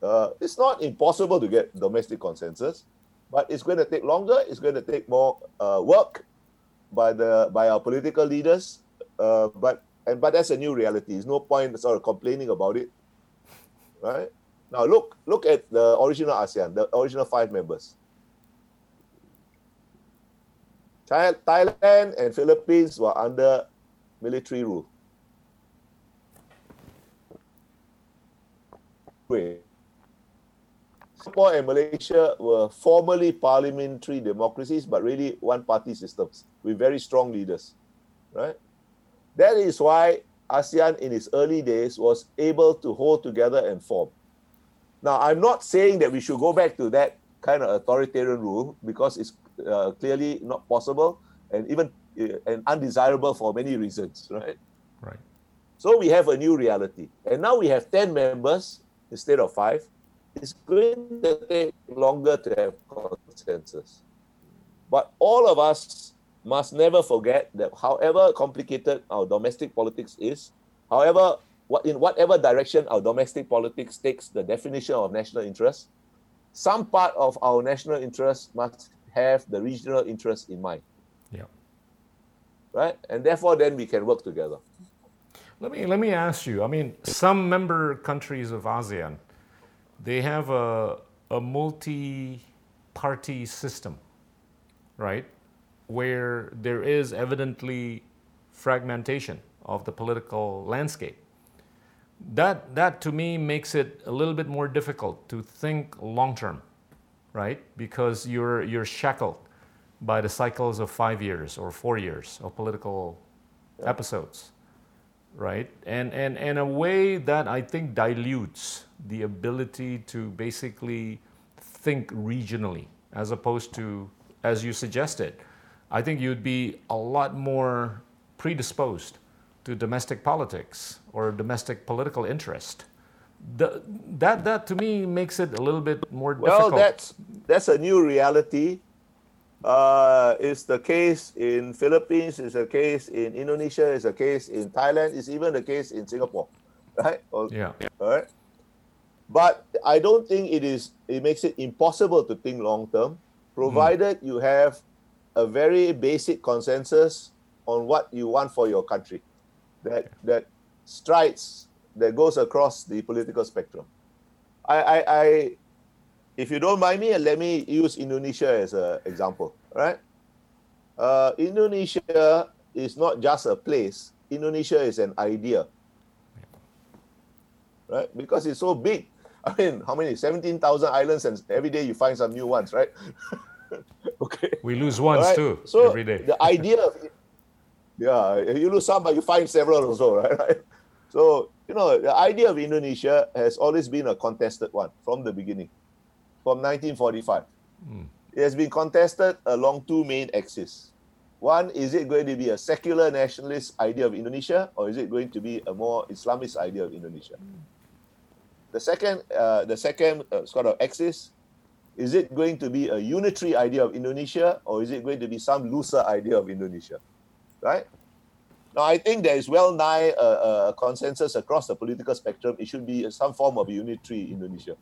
Uh, it's not impossible to get domestic consensus, but it's going to take longer. It's going to take more uh, work by the by our political leaders. Uh, but and but that's a new reality. There's no point sort of complaining about it, right? Now look look at the original ASEAN, the original five members. Thailand and Philippines were under military rule. Singapore and Malaysia were formerly parliamentary democracies, but really one-party systems with very strong leaders, right? That is why ASEAN in its early days was able to hold together and form. Now, I'm not saying that we should go back to that kind of authoritarian rule because it's uh, clearly not possible and even uh, and undesirable for many reasons, right? Right. So we have a new reality. And now we have 10 members instead of five. It's going to take longer to have consensus. But all of us must never forget that however complicated our domestic politics is, however, what, in whatever direction our domestic politics takes the definition of national interest, some part of our national interest must have the regional interest in mind. Yeah. Right? And therefore, then we can work together. Let me let me ask you. I mean, some member countries of ASEAN, they have a a multi-party system, right? Where there is evidently fragmentation of the political landscape. That that to me makes it a little bit more difficult to think long term, right? Because you're you're shackled by the cycles of five years or four years of political yeah. episodes, right? And, and, and a way that I think dilutes the ability to basically think regionally as opposed to, as you suggested, I think you'd be a lot more predisposed to domestic politics or domestic political interest. The, that, that to me makes it a little bit more well, difficult. Well, that's, that's a new reality uh, is the case in Philippines, is a case in Indonesia, is a case in Thailand, is even the case in Singapore, right? Yeah. All right. But I don't think it is. It makes it impossible to think long term, provided mm. you have a very basic consensus on what you want for your country, that that strides that goes across the political spectrum. I, I, I if you don't mind me, let me use Indonesia as an example, right? Uh, Indonesia is not just a place. Indonesia is an idea. right? Because it's so big. I mean, how many? 17,000 islands, and every day you find some new ones, right? okay. We lose ones right? too so every day. the idea of, yeah, you lose some, but you find several also, right? So, you know, the idea of Indonesia has always been a contested one from the beginning, from 1945. Mm. It has been contested along two main axes. One, is it going to be a secular nationalist idea of Indonesia, or is it going to be a more Islamist idea of Indonesia? The second, uh, the second uh, sort of axis, is it going to be a unitary idea of Indonesia, or is it going to be some looser idea of Indonesia? Right? Now, I think there is well nigh a, a consensus across the political spectrum. It should be some form of unitary Indonesia.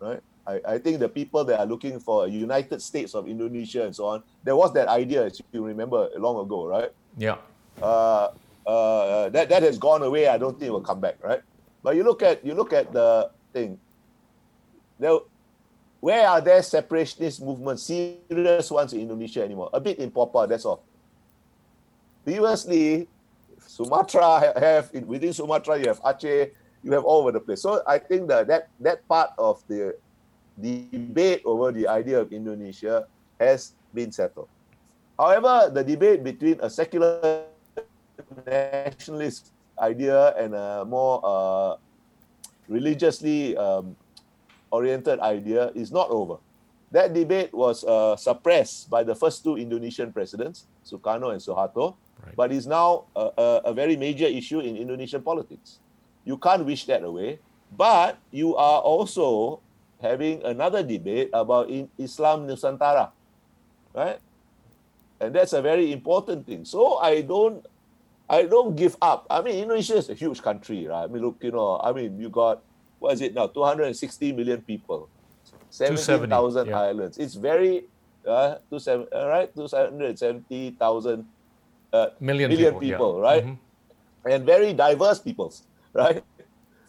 Right? I, I think the people that are looking for a United States of Indonesia and so on, there was that idea, as you remember, long ago, right? Yeah. Uh, uh, that that has gone away. I don't think it will come back, right? But you look at you look at the thing. There, where are there separationist movements, serious ones in Indonesia anymore? A bit in Papua, that's all. Previously, Sumatra have within Sumatra you have Aceh, you have all over the place. So I think that that that part of the debate over the idea of Indonesia has been settled. However, the debate between a secular nationalist idea and a more uh, religiously um, oriented idea is not over. That debate was uh, suppressed by the first two Indonesian presidents, Sukarno and Suharto, right. but is now a, a, a very major issue in Indonesian politics. You can't wish that away, but you are also having another debate about in Islam Nusantara, right? And that's a very important thing. So I don't, I don't give up. I mean, Indonesia is a huge country, right? I mean, look, you know, I mean, you got what is it now? 260 million people, 17,000 yeah. islands. It's very, uh, two seven, uh, right? 270,000 uh, million, million people, people yeah. right? Mm-hmm. And very diverse peoples, right?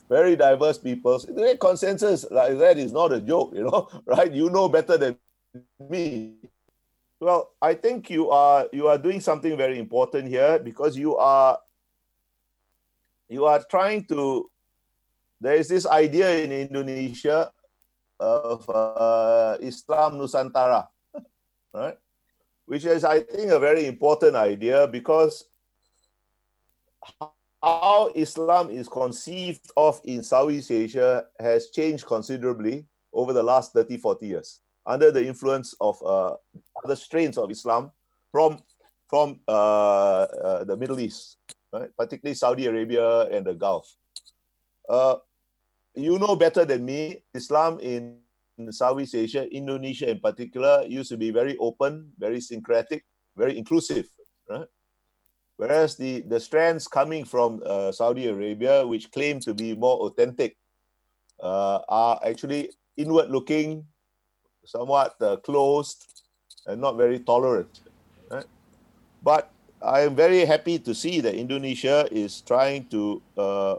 very diverse peoples. The consensus like that is not a joke, you know, right? You know better than me. Well, I think you are you are doing something very important here because you are you are trying to. There is this idea in Indonesia of uh, Islam Nusantara, right? Which is, I think, a very important idea because how Islam is conceived of in Southeast Asia has changed considerably over the last 30, 40 years under the influence of uh, other strains of Islam from, from uh, uh, the Middle East, right? particularly Saudi Arabia and the Gulf. You know better than me, Islam in, in Southeast Asia, Indonesia in particular, used to be very open, very syncretic, very inclusive. Right? Whereas the, the strands coming from uh, Saudi Arabia, which claim to be more authentic, uh, are actually inward looking, somewhat uh, closed, and not very tolerant. Right? But I am very happy to see that Indonesia is trying to uh,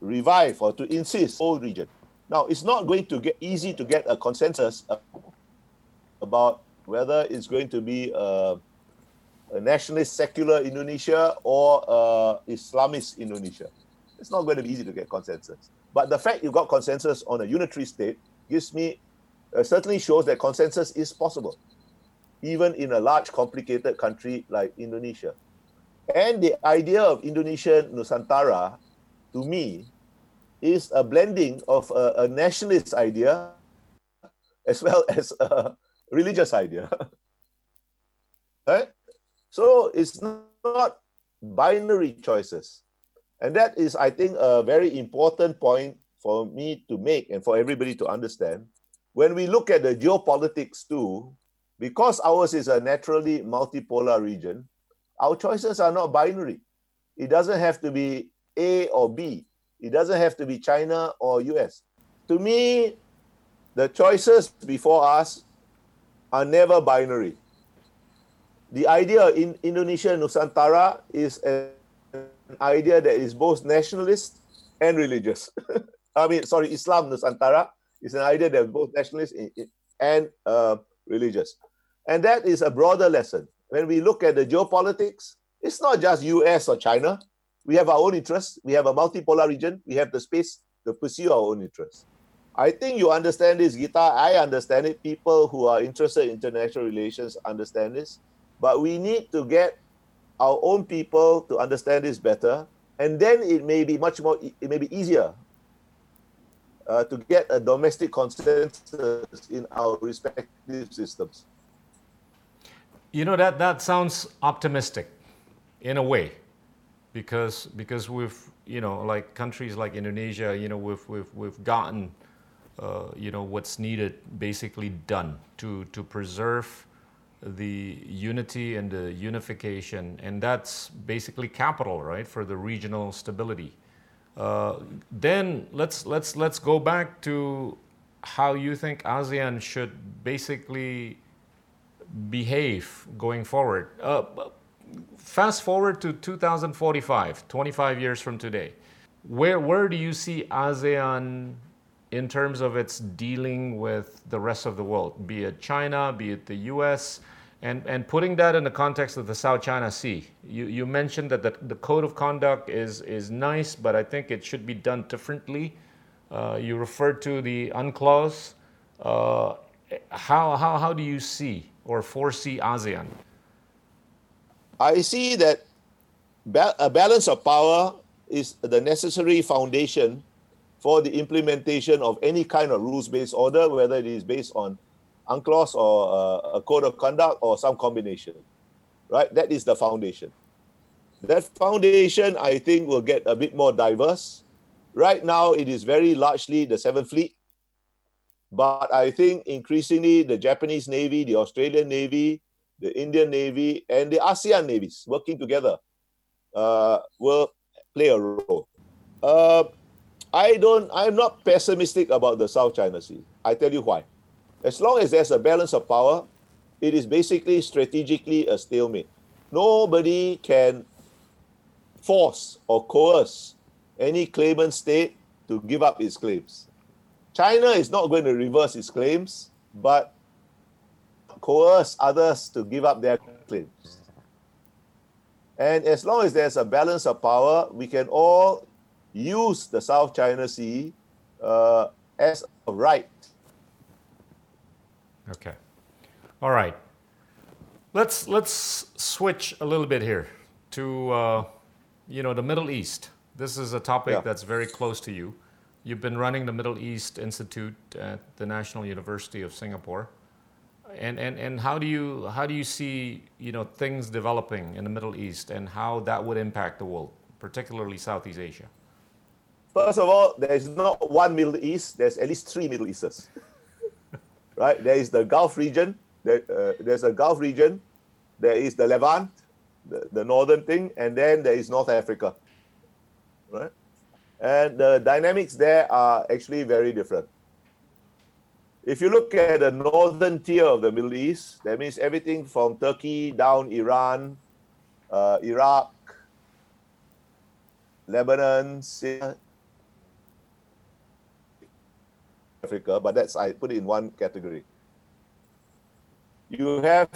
revive or to insist whole region. Now, it's not going to get easy to get a consensus about whether it's going to be uh, a nationalist secular Indonesia or uh, Islamist Indonesia. It's not going to be easy to get consensus. But the fact you got consensus on a unitary state gives me, uh, certainly shows that consensus is possible, even in a large, complicated country like Indonesia. And the idea of Indonesian Nusantara, to me, is a blending of a, a nationalist idea as well as a religious idea. right? So it's not binary choices. And that is, I think, a very important point for me to make and for everybody to understand. When we look at the geopolitics too, because ours is a naturally multipolar region, our choices are not binary. It doesn't have to be A or B. It doesn't have to be China or US. To me, the choices before us are never binary the idea in Indonesia Nusantara is an idea that is both nationalist and religious. I mean, sorry, Islam Nusantara is an idea that is both nationalist and uh, religious. And that is a broader lesson. When we look at the geopolitics, it's not just US or China. We have our own interests. We have a multipolar region. We have the space to pursue our own interests. I think you understand this, Gita. I understand it. People who are interested in international relations understand this. But we need to get our own people to understand this better. And then it may be much more, it may be easier uh, to get a domestic consensus in our respective systems. You know that that sounds optimistic, in a way, because because we've you know like countries like Indonesia, you know we've we've we've gotten uh, you know what's needed basically done to to preserve the unity and the unification, and that's basically capital, right, for the regional stability. Uh, then let's let's let's go back to how you think ASEAN should basically behave going forward. Uh, fast forward to 2045, 25 years from today. Where, where do you see ASEAN in terms of its dealing with the rest of the world, be it China, be it the US, and, and putting that in the context of the South China Sea? You, you mentioned that the, the code of conduct is, is nice, but I think it should be done differently. Uh, you referred to the UNCLOS. Uh, how, how, how do you see or foresee ASEAN? I see that a balance of power is the necessary foundation for the implementation of any kind of rules-based order, whether it is based on UNCLOS or uh, a code of conduct or some combination. Right? That is the foundation. That foundation, I think, will get a bit more diverse. Right now, it is very largely the Seventh Fleet, but I think increasingly the Japanese Navy, the Australian Navy, the Indian Navy, and the ASEAN navies working together uh, will play a role. Uh, I don't. I'm not pessimistic about the South China Sea. I tell you why. As long as there's a balance of power, it is basically strategically a stalemate. Nobody can force or coerce any claimant state to give up its claims. China is not going to reverse its claims, but coerce others to give up their claims. And as long as there's a balance of power, we can all use the South China Sea uh, as a right. Okay. All right. Let's let's switch a little bit here to uh, you know the Middle East. This is a topic yeah. that's very close to you. You've been running the Middle East Institute at the National University of Singapore. And, and, and how, do you, how do you see you know, things developing in the Middle East and how that would impact the world, particularly Southeast Asia? First of all, there is not one Middle East, there's at least three Middle Easts. right? There is the Gulf region, there, uh, there's a Gulf region, there is the Levant, the, the northern thing, and then there is North Africa. Right? And the dynamics there are actually very different. If you look at the northern tier of the Middle East, that means everything from Turkey down Iran, uh, Iraq, Lebanon, Syria, Africa, but that's I put it in one category. You have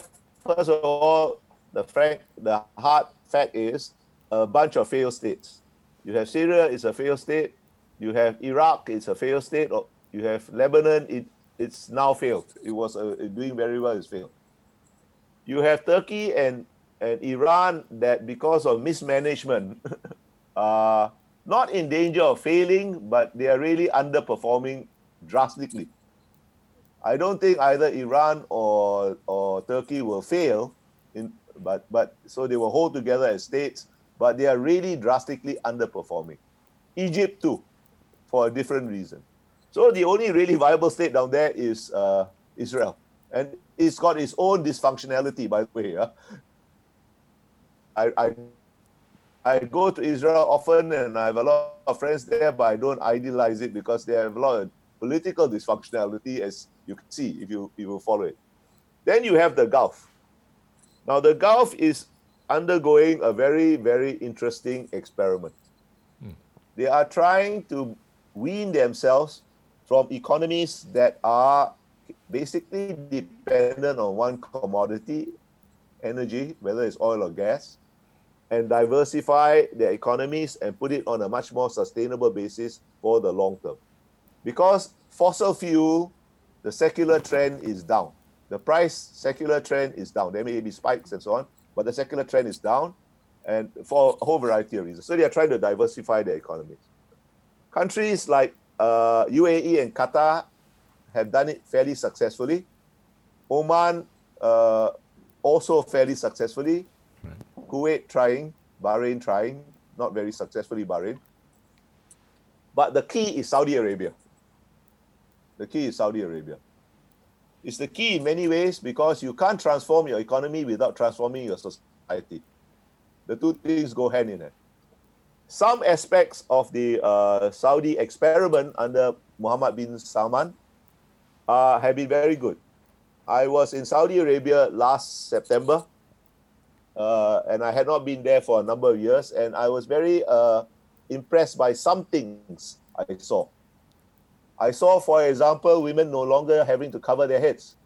first of all the fact, the hard fact is a bunch of failed states. You have Syria, it's a failed state. You have Iraq, it's a failed state. You have Lebanon, it, it's now failed. It was uh, doing very well, it's failed. You have Turkey and, and Iran that because of mismanagement are not in danger of failing, but they are really underperforming drastically. I don't think either Iran or, or Turkey will fail, in, but, but so they will hold together as states but they are really drastically underperforming. Egypt too, for a different reason. So the only really viable state down there is uh, Israel, and it's got its own dysfunctionality, by the way. I, I I go to Israel often, and I have a lot of friends there, but I don't idealize it because they have a lot of political dysfunctionality, as you can see if you if you follow it. Then you have the Gulf. Now the Gulf is undergoing a very, very interesting experiment. Hmm. They are trying to wean themselves from economies that are basically dependent on one commodity, energy, whether it's oil or gas, and diversify their economies and put it on a much more sustainable basis for the long term. Because fossil fuel, the secular trend is down. The price secular trend is down. There may be spikes and so on, but the secular trend is down and for a whole variety of reasons. So they are trying to diversify their economies. Countries like uh, UAE and Qatar have done it fairly successfully. Oman uh, also fairly successfully. Right. Kuwait trying, Bahrain trying, not very successfully Bahrain. But the key is Saudi Arabia. The key is Saudi Arabia. It's the key in many ways because you can't transform your economy without transforming your society. The two things go hand in hand. Some aspects of the uh, Saudi experiment under Muhammad bin Salman uh, have been very good. I was in Saudi Arabia last September, uh, and I had not been there for a number of years, and I was very uh, impressed by some things I saw. I saw, for example, women no longer having to cover their heads.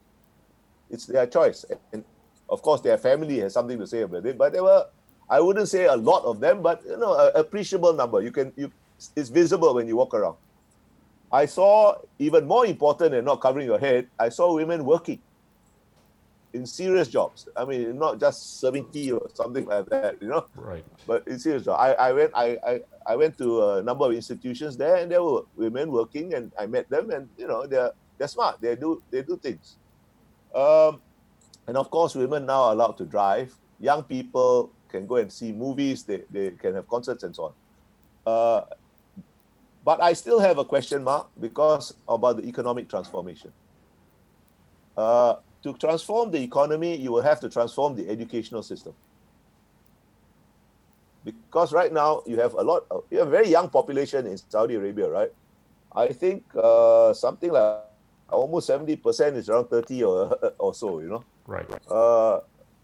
It's their choice. And of course, their family has something to say about it, but there were, I wouldn't say a lot of them, but you know, an appreciable number. You can, you, it's visible when you walk around. I saw, even more important than not covering your head, I saw women working in serious jobs. I mean, not just serving tea or something like that, you know. Right. But in serious job. I, I went I, I, I went to a number of institutions there and there were women working and I met them and you know they're they're smart. They do they do things. Um, and of course women now are allowed to drive. Young people can go and see movies, they, they can have concerts and so on. Uh, but I still have a question mark because about the economic transformation. Uh, to transform the economy, you will have to transform the educational system. Because right now you have a lot, of, you have a very young population in Saudi Arabia, right? I think uh, something like almost 70% is around 30 or, or so, you know? Right. Uh,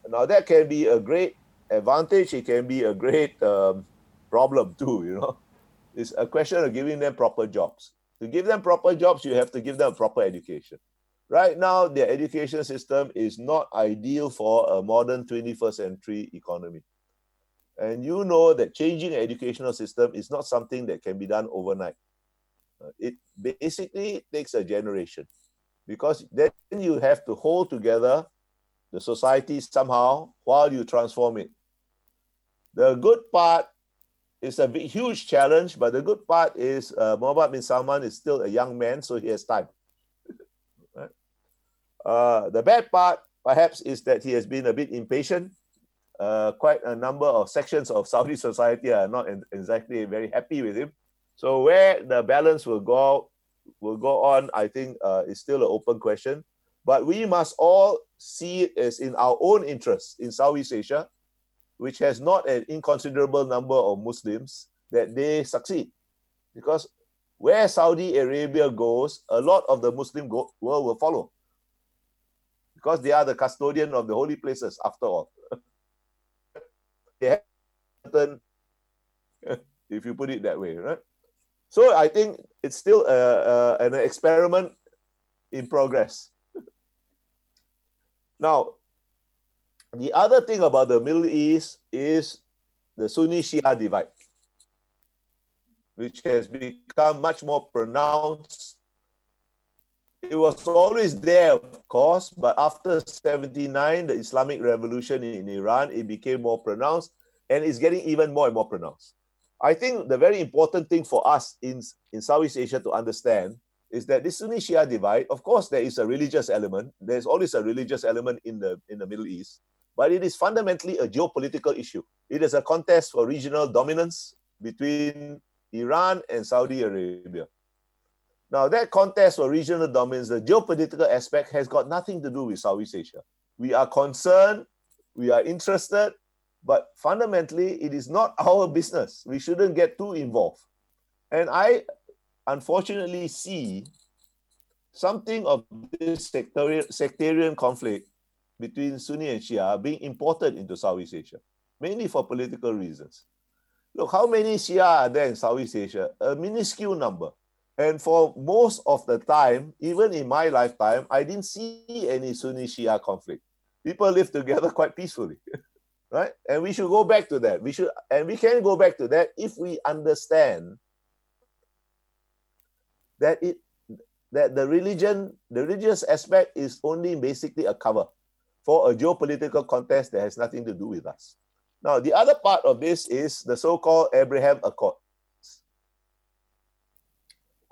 now that can be a great advantage, it can be a great um, problem too, you know? It's a question of giving them proper jobs. To give them proper jobs, you have to give them proper education. Right now, their education system is not ideal for a modern 21st century economy. And you know that changing an educational system is not something that can be done overnight. Uh, it basically takes a generation because then you have to hold together the society somehow while you transform it. The good part is a big, huge challenge, but the good part is uh, Mohammed bin Salman is still a young man, so he has time. uh, the bad part, perhaps, is that he has been a bit impatient. Uh, quite a number of sections of Saudi society are not exactly very happy with him. So where the balance will go will go on, I think, uh, is still an open question. But we must all see it as in our own interest in Southeast Asia which has not an inconsiderable number of Muslims, that they succeed. Because where Saudi Arabia goes, a lot of the Muslim go- world will follow. Because they are the custodian of the holy places, after all. they have if you put it that way, right? So I think it's still a, a, an experiment in progress. now, the other thing about the Middle East is the Sunni Shia divide, which has become much more pronounced. It was always there, of course, but after 79, the Islamic Revolution in Iran, it became more pronounced and it's getting even more and more pronounced. I think the very important thing for us in, in Southeast Asia to understand is that this Sunni Shia divide, of course, there is a religious element. There's always a religious element in the in the Middle East but it is fundamentally a geopolitical issue. It is a contest for regional dominance between Iran and Saudi Arabia. Now, that contest for regional dominance, the geopolitical aspect, has got nothing to do with Southeast Asia. We are concerned, we are interested, but fundamentally, it is not our business. We shouldn't get too involved. And I unfortunately see something of this sectarian, sectarian conflict between Sunni and Shia are being imported into Southeast Asia, mainly for political reasons. Look, how many Shia are there in Southeast Asia? A minuscule number. And for most of the time, even in my lifetime, I didn't see any Sunni Shia conflict. People live together quite peacefully. right? And we should go back to that. We should, and we can go back to that if we understand that it that the religion, the religious aspect is only basically a cover for a geopolitical contest that has nothing to do with us. Now, the other part of this is the so-called Abraham Accord.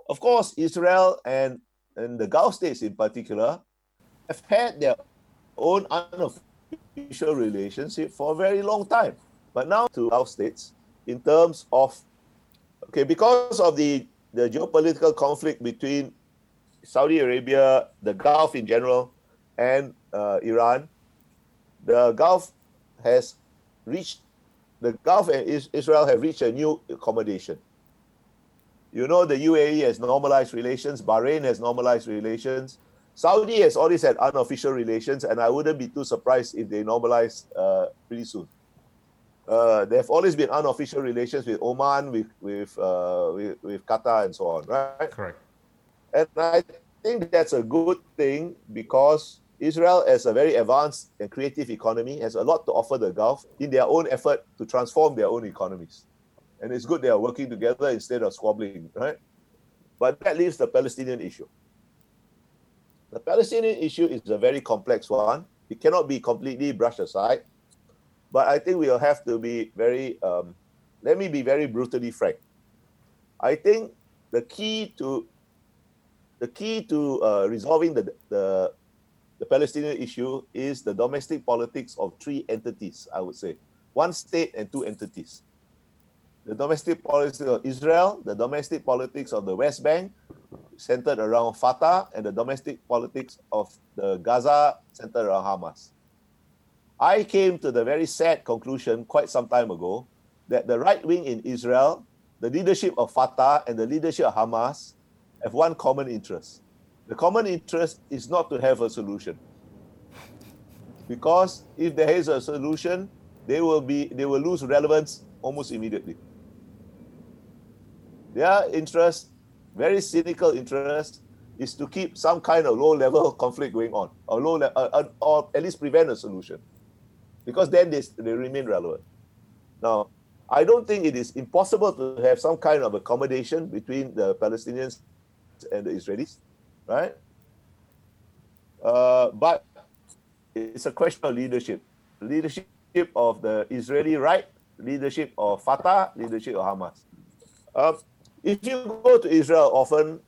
Of course, Israel and, and the Gulf states in particular have had their own unofficial relationship for a very long time. But now to Gulf states, in terms of, okay, because of the, the geopolitical conflict between Saudi Arabia, the Gulf in general, and uh, Iran, the Gulf has reached, the Gulf and Israel have reached a new accommodation. You know, the UAE has normalized relations, Bahrain has normalized relations. Saudi has always had unofficial relations, and I wouldn't be too surprised if they normalize uh, pretty soon. Uh, there have always been unofficial relations with Oman, with with, uh, with with Qatar, and so on, right? Correct. And I think that's a good thing because Israel, as a very advanced and creative economy, has a lot to offer the Gulf in their own effort to transform their own economies. And it's good they are working together instead of squabbling, right? But that leaves the Palestinian issue. The Palestinian issue is a very complex one. It cannot be completely brushed aside. But I think we'll have to be very, um, let me be very brutally frank. I think the key to the key to uh, resolving the, the the Palestinian issue is the domestic politics of three entities, I would say. One state and two entities the domestic politics of Israel, the domestic politics of the West Bank, centered around Fatah, and the domestic politics of the Gaza, centered around Hamas. I came to the very sad conclusion quite some time ago that the right wing in Israel, the leadership of Fatah, and the leadership of Hamas have one common interest. The common interest is not to have a solution. Because if there is a solution, they will be they will lose relevance almost immediately. Their interest, very cynical interest, is to keep some kind of low level conflict going on, or low le- uh, uh, or at least prevent a solution, because then they, they remain relevant. Now, I don't think it is impossible to have some kind of accommodation between the Palestinians and the Israelis, right? Uh, but it's a question of leadership. Leadership of the Israeli right, leadership of Fatah, leadership of Hamas. Um, if you go to Israel often,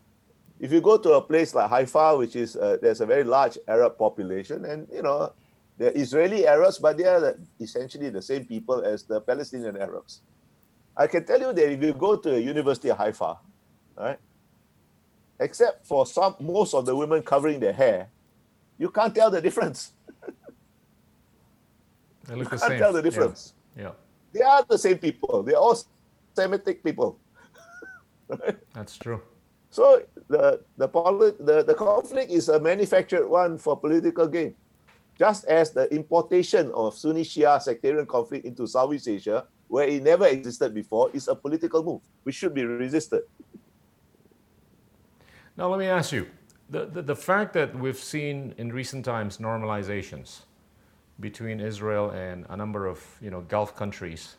if you go to a place like Haifa, which is uh, there's a very large Arab population, and you know they're Israeli Arabs, but they are essentially the same people as the Palestinian Arabs. I can tell you that if you go to a University of Haifa, right, except for some most of the women covering their hair, you can't tell the difference. They look you the can't same. tell the difference. Yeah. yeah. They are the same people. They're all Semitic people. That's true. So the the, poli- the the conflict is a manufactured one for political gain, just as the importation of Sunni Shia sectarian conflict into Southeast Asia, where it never existed before, is a political move which should be resisted. Now let me ask you, the, the, the fact that we've seen in recent times normalizations between Israel and a number of you know Gulf countries,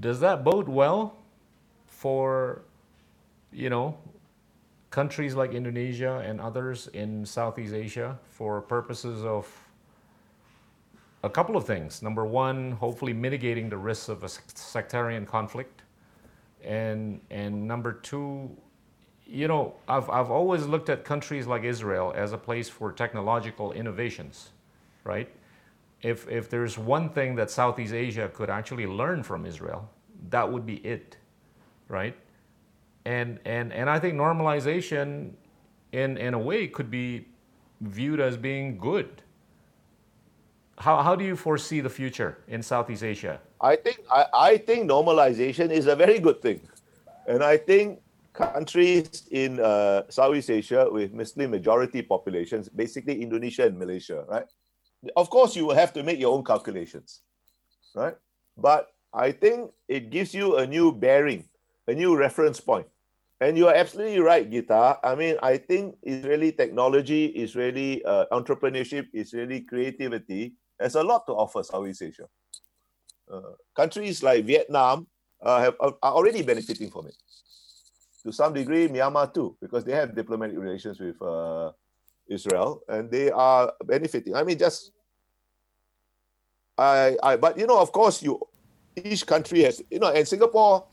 does that bode well for, you know, countries like Indonesia and others in Southeast Asia for purposes of a couple of things. Number one, hopefully mitigating the risks of a sectarian conflict. And, and number two, you know, I've, I've always looked at countries like Israel as a place for technological innovations, right? If, if there's one thing that Southeast Asia could actually learn from Israel, that would be it right? And and and I think normalization, in in a way, could be viewed as being good. How how do you foresee the future in Southeast Asia? I think I, I think normalization is a very good thing, and I think countries in uh, Southeast Asia with Muslim majority populations, basically Indonesia and Malaysia, right? Of course, you will have to make your own calculations, right? But I think it gives you a new bearing a new reference point. And you are absolutely right, Gita. I mean, I think Israeli technology, Israeli uh, entrepreneurship, Israeli creativity has a lot to offer Southeast Asia. Uh, countries like Vietnam uh, have, are already benefiting from it. To some degree, Myanmar too, because they have diplomatic relations with uh, Israel, and they are benefiting. I mean, just I, I, but you know, of course, you each country has, you know, and Singapore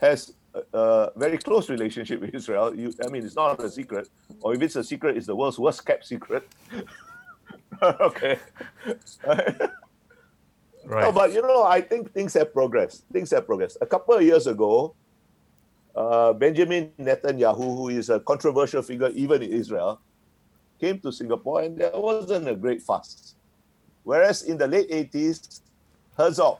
has a, very close relationship with Israel. You, I mean, it's not a secret, or if it's a secret, it's the world's worst kept secret. okay. Right. No, but you know, I think things have progressed. Things have progressed. A couple of years ago, uh, Benjamin Netanyahu, who is a controversial figure even in Israel, came to Singapore, and there wasn't a great fuss. Whereas in the late 80s, Herzog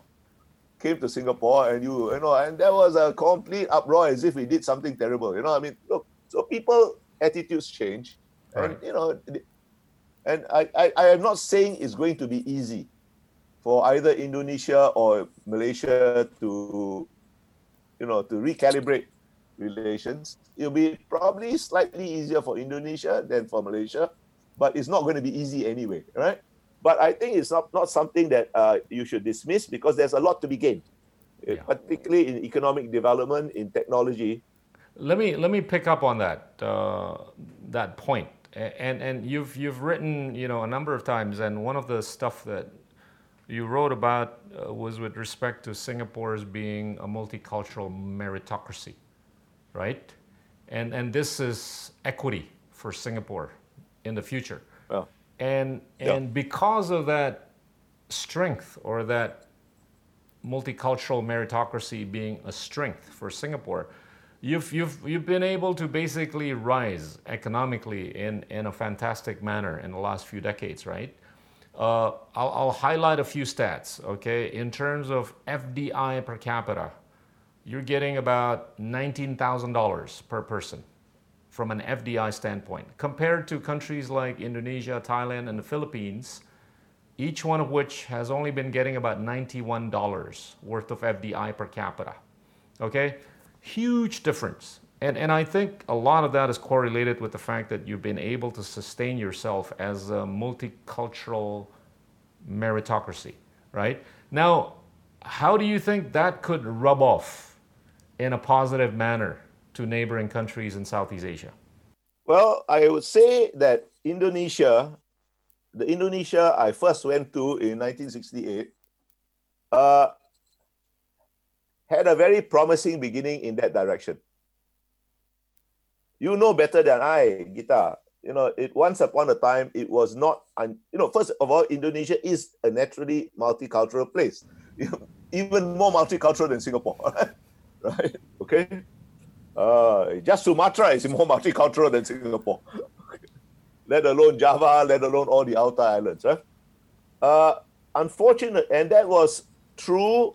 came to Singapore and you, you know, and there was a complete uproar as if we did something terrible. You know, I mean, look, so people attitudes change. Right. And you know, and I, I, I am not saying it's going to be easy for either Indonesia or Malaysia to, you know, to recalibrate relations. It'll be probably slightly easier for Indonesia than for Malaysia, but it's not going to be easy anyway, right? But I think it's not, not something that uh, you should dismiss because there's a lot to be gained, uh, yeah. particularly in economic development, in technology. Let me let me pick up on that uh, that point. And and you've you've written you know a number of times, and one of the stuff that you wrote about uh, was with respect to Singapore's being a multicultural meritocracy, right? And and this is equity for Singapore in the future. Well, and and yep. because of that strength or that multicultural meritocracy being a strength for Singapore, you've you've you've been able to basically rise economically in in a fantastic manner in the last few decades, right? Uh, I'll, I'll highlight a few stats, okay? In terms of FDI per capita, you're getting about $19,000 per person from an FDI standpoint. Compared to countries like Indonesia, Thailand, and the Philippines, each one of which has only been getting about $91 worth of FDI per capita. Okay? Huge difference. And, and I think a lot of that is correlated with the fact that you've been able to sustain yourself as a multicultural meritocracy, right? Now, how do you think that could rub off in a positive manner to neighboring countries in Southeast Asia? Well, I would say that Indonesia, the Indonesia I first went to in 1968, uh, had a very promising beginning in that direction. You know better than I, Gita. You know, it once upon a time it was not. Un, you know, first of all, Indonesia is a naturally multicultural place, even more multicultural than Singapore, right? Okay, uh, just Sumatra is more multicultural than Singapore. let alone Java, let alone all the outer islands. Right? Uh, unfortunate, and that was true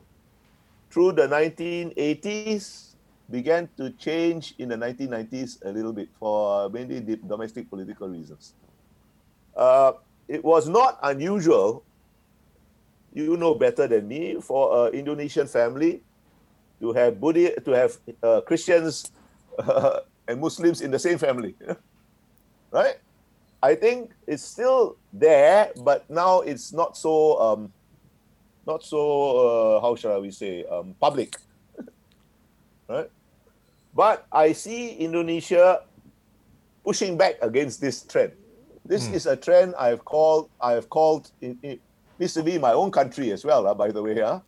through the 1980s, began to change in the 1990s a little bit for mainly domestic political reasons. Uh, it was not unusual, you know better than me, for an Indonesian family to have Buddhist, to have uh, Christians uh, and Muslims in the same family, right? I think it's still there, but now it's not so um, not so uh, how shall we say um, public, right? But I see Indonesia pushing back against this trend. This mm. is a trend I've called I have called in, in, be my own country as well, uh, by the way. Uh,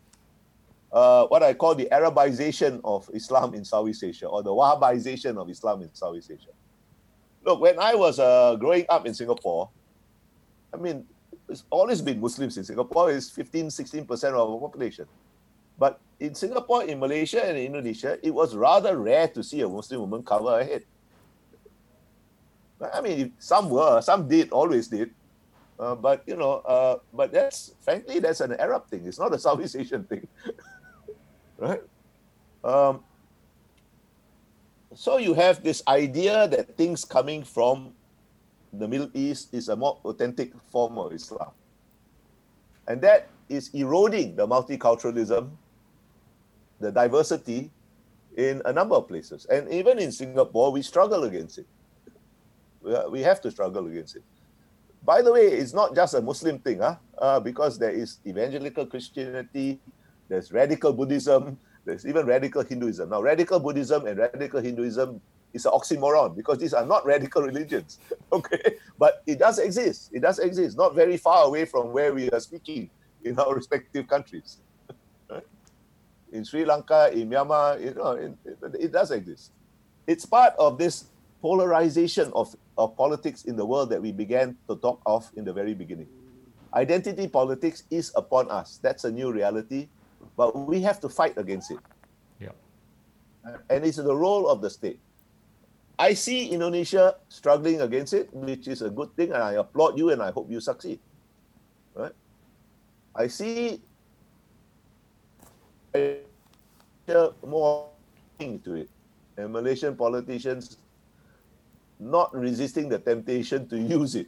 uh, what I call the Arabization of Islam in Southeast Asia or the Wahhabization of Islam in Southeast Asia. Look, when I was uh, growing up in Singapore, I mean, it's always been Muslims in Singapore. It's 15, 16% of our population. But in Singapore, in Malaysia, and in Indonesia, it was rather rare to see a Muslim woman cover her head. I mean, some were, some did, always did. Uh, but you know, uh, but that's frankly that's an Arab thing. It's not a Southeast Asian thing. right? Um, so you have this idea that things coming from the Middle East is a more authentic form of Islam. And that is eroding the multiculturalism, the diversity in a number of places. And even in Singapore, we struggle against it. We have to struggle against it. by the way, it's not just a Muslim thing, huh? Uh, because there is evangelical Christianity, there's radical Buddhism, there's even radical Hinduism. Now, radical Buddhism and radical Hinduism is an oxymoron because these are not radical religions, okay? But it does exist. It does exist, not very far away from where we are speaking in our respective countries. in Sri Lanka, in Myanmar, you know, it, it does exist. It's part of this polarization of, of politics in the world that we began to talk of in the very beginning. Identity politics is upon us. That's a new reality, but we have to fight against it. Yeah. And it's the role of the state. I see Indonesia struggling against it, which is a good thing, and I applaud you and I hope you succeed. Right? I see more to it. And Malaysian politicians not resisting the temptation to use it.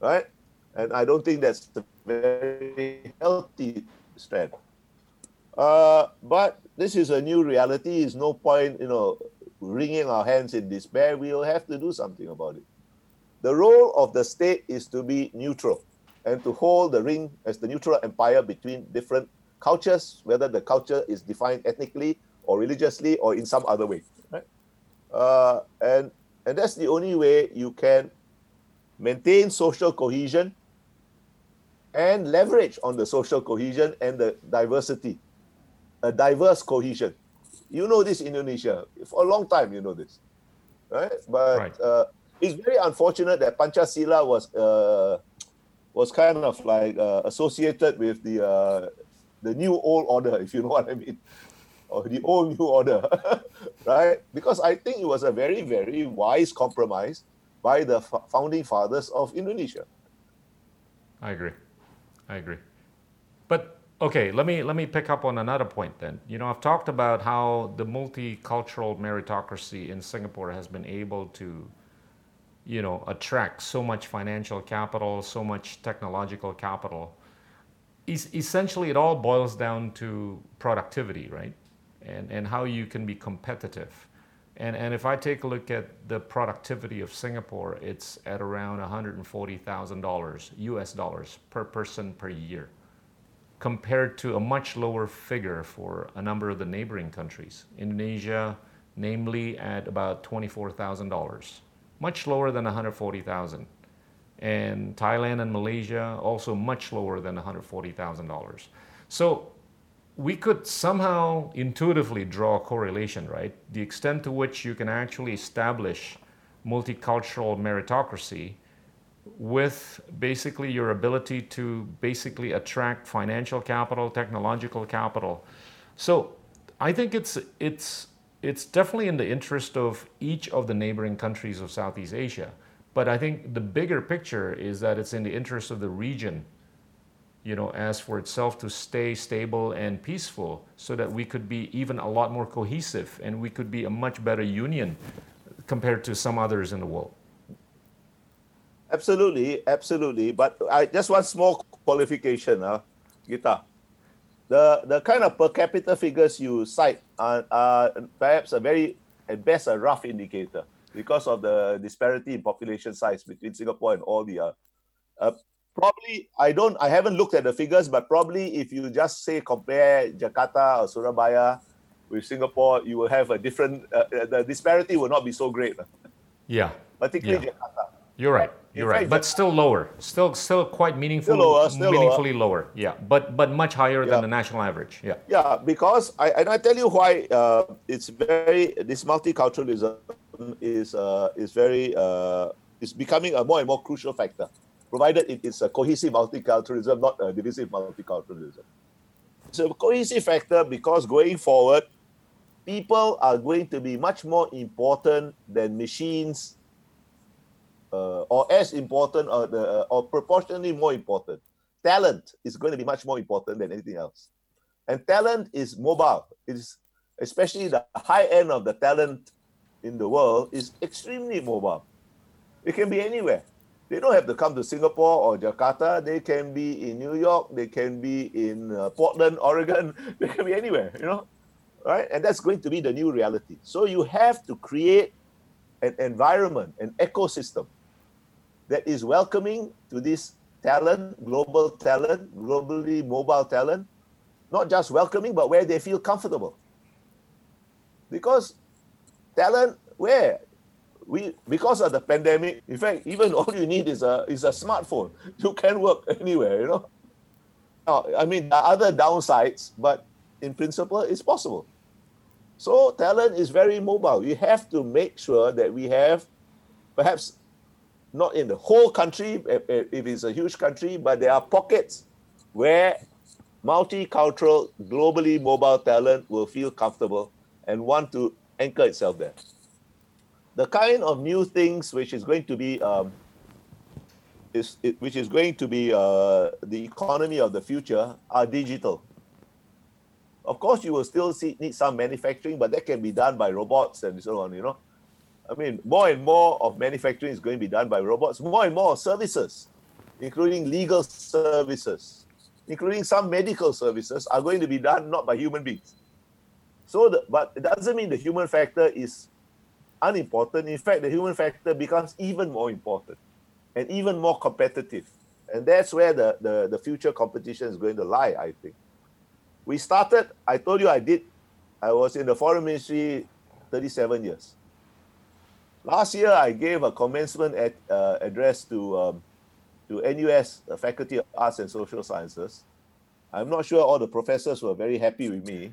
right? And I don't think that's a very healthy strand. Uh, but this is a new reality. It's no point, you know, wringing our hands in despair. We will have to do something about it. The role of the state is to be neutral and to hold the ring as the neutral empire between different cultures, whether the culture is defined ethnically or religiously or in some other way. Right? Uh, and, and that's the only way you can maintain social cohesion and leverage on the social cohesion and the diversity, a diverse cohesion. You know this Indonesia for a long time. You know this, right? But right. Uh, it's very unfortunate that Pancasila was uh, was kind of like uh, associated with the uh, the new old order, if you know what I mean, or the old new order, right? Because I think it was a very, very wise compromise by the f- founding fathers of Indonesia. I agree. I agree. Okay, let me let me pick up on another point then. You know, I've talked about how the multicultural meritocracy in Singapore has been able to you know attract so much financial capital, so much technological capital essentially it all boils down to productivity, right? And, and how you can be competitive. And, and if I take a look at the productivity of Singapore, it's at around $140,000 US dollars per person per year, compared to a much lower figure for a number of the neighboring countries. Indonesia, namely, at about $24,000, much lower than 140,000 and Thailand and Malaysia also much lower than $140,000. So we could somehow intuitively draw a correlation, right? The extent to which you can actually establish multicultural meritocracy with basically your ability to basically attract financial capital, technological capital. So I think it's it's it's definitely in the interest of each of the neighboring countries of Southeast Asia but I think the bigger picture is that it's in the interest of the region, you know, as for itself to stay stable and peaceful so that we could be even a lot more cohesive and we could be a much better union compared to some others in the world. Absolutely, absolutely. But I just one small qualification, uh, Gita. The the kind of per capita figures you cite are, are perhaps a very at best a rough indicator because of the disparity in population size between Singapore and all the uh, uh, probably I don't I haven't looked at the figures, but probably if you just say compare Jakarta or Surabaya with Singapore, you will have a different uh, uh the disparity will not be so great. Yeah. Particularly yeah. Jakarta. You're right. You're right. But still lower. Still still quite meaningful. Still lower, still meaningfully lower. lower. Yeah. But but much higher yeah. than the national average. Yeah. Yeah, because I and I tell you why uh, it's very this multiculturalism is uh, is very uh, is becoming a more and more crucial factor, provided it is a cohesive multiculturalism, not a divisive multiculturalism. It's a cohesive factor because going forward, people are going to be much more important than machines, uh, or as important, or, the, uh, or proportionally more important. Talent is going to be much more important than anything else, and talent is mobile. It is especially the high end of the talent in the world is extremely mobile. It can be anywhere. They don't have to come to Singapore or Jakarta. They can be in New York. They can be in uh, Portland, Oregon. They can be anywhere, you know, right? And that's going to be the new reality. So you have to create an environment, an ecosystem that is welcoming to this talent, global talent, globally mobile talent, not just welcoming, but where they feel comfortable. Because talent, where? We, because of the pandemic, in fact, even all you need is a is a smartphone. You can work anywhere, you know. Now, I mean, there are other downsides, but in principle, it's possible. So talent is very mobile. You have to make sure that we have, perhaps not in the whole country, if it's a huge country, but there are pockets where multicultural, globally mobile talent will feel comfortable and want to anchor itself there. The kind of new things which is going to be um, is it, which is going to be uh, the economy of the future are digital. Of course, you will still see, need some manufacturing, but that can be done by robots and so on. You know, I mean, more and more of manufacturing is going to be done by robots. More and more services, including legal services, including some medical services, are going to be done not by human beings. So, the, but it doesn't mean the human factor is unimportant. In fact, the human factor becomes even more important and even more competitive. And that's where the, the, the future competition is going to lie, I think we started, I told you I did, I was in the foreign ministry 37 years. Last year, I gave a commencement at, uh, address to, um, to NUS, the Faculty of Arts and Social Sciences. I'm not sure all the professors were very happy with me,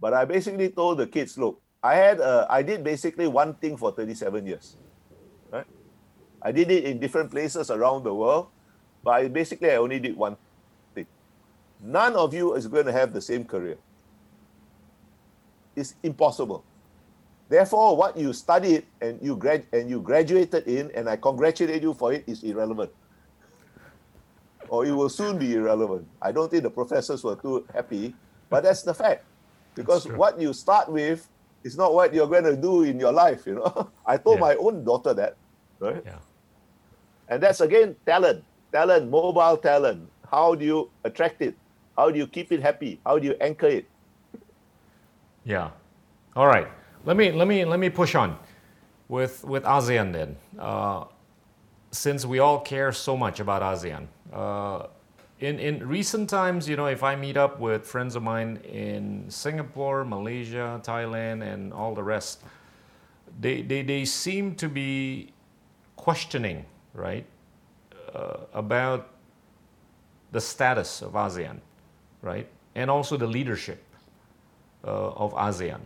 but I basically told the kids, look, I had I did basically one thing for 37 years. Right? I did it in different places around the world, but I basically I only did one thing. None of you is going to have the same career. It's impossible. Therefore, what you studied and you grad and you graduated in, and I congratulate you for it, is irrelevant. Or it will soon be irrelevant. I don't think the professors were too happy, but that's the fact. Because what you start with is not what you're going to do in your life. You know, I told yeah. my own daughter that, right? Yeah. And that's again talent, talent, mobile talent. How do you attract it? How do you keep it happy? How do you anchor it? Yeah. All right. Let me let me let me push on with with ASEAN then. Uh, since we all care so much about ASEAN, uh, in in recent times, you know, if I meet up with friends of mine in Singapore, Malaysia, Thailand, and all the rest, they they, they seem to be questioning, right, uh, about the status of ASEAN right? And also the leadership uh, of ASEAN,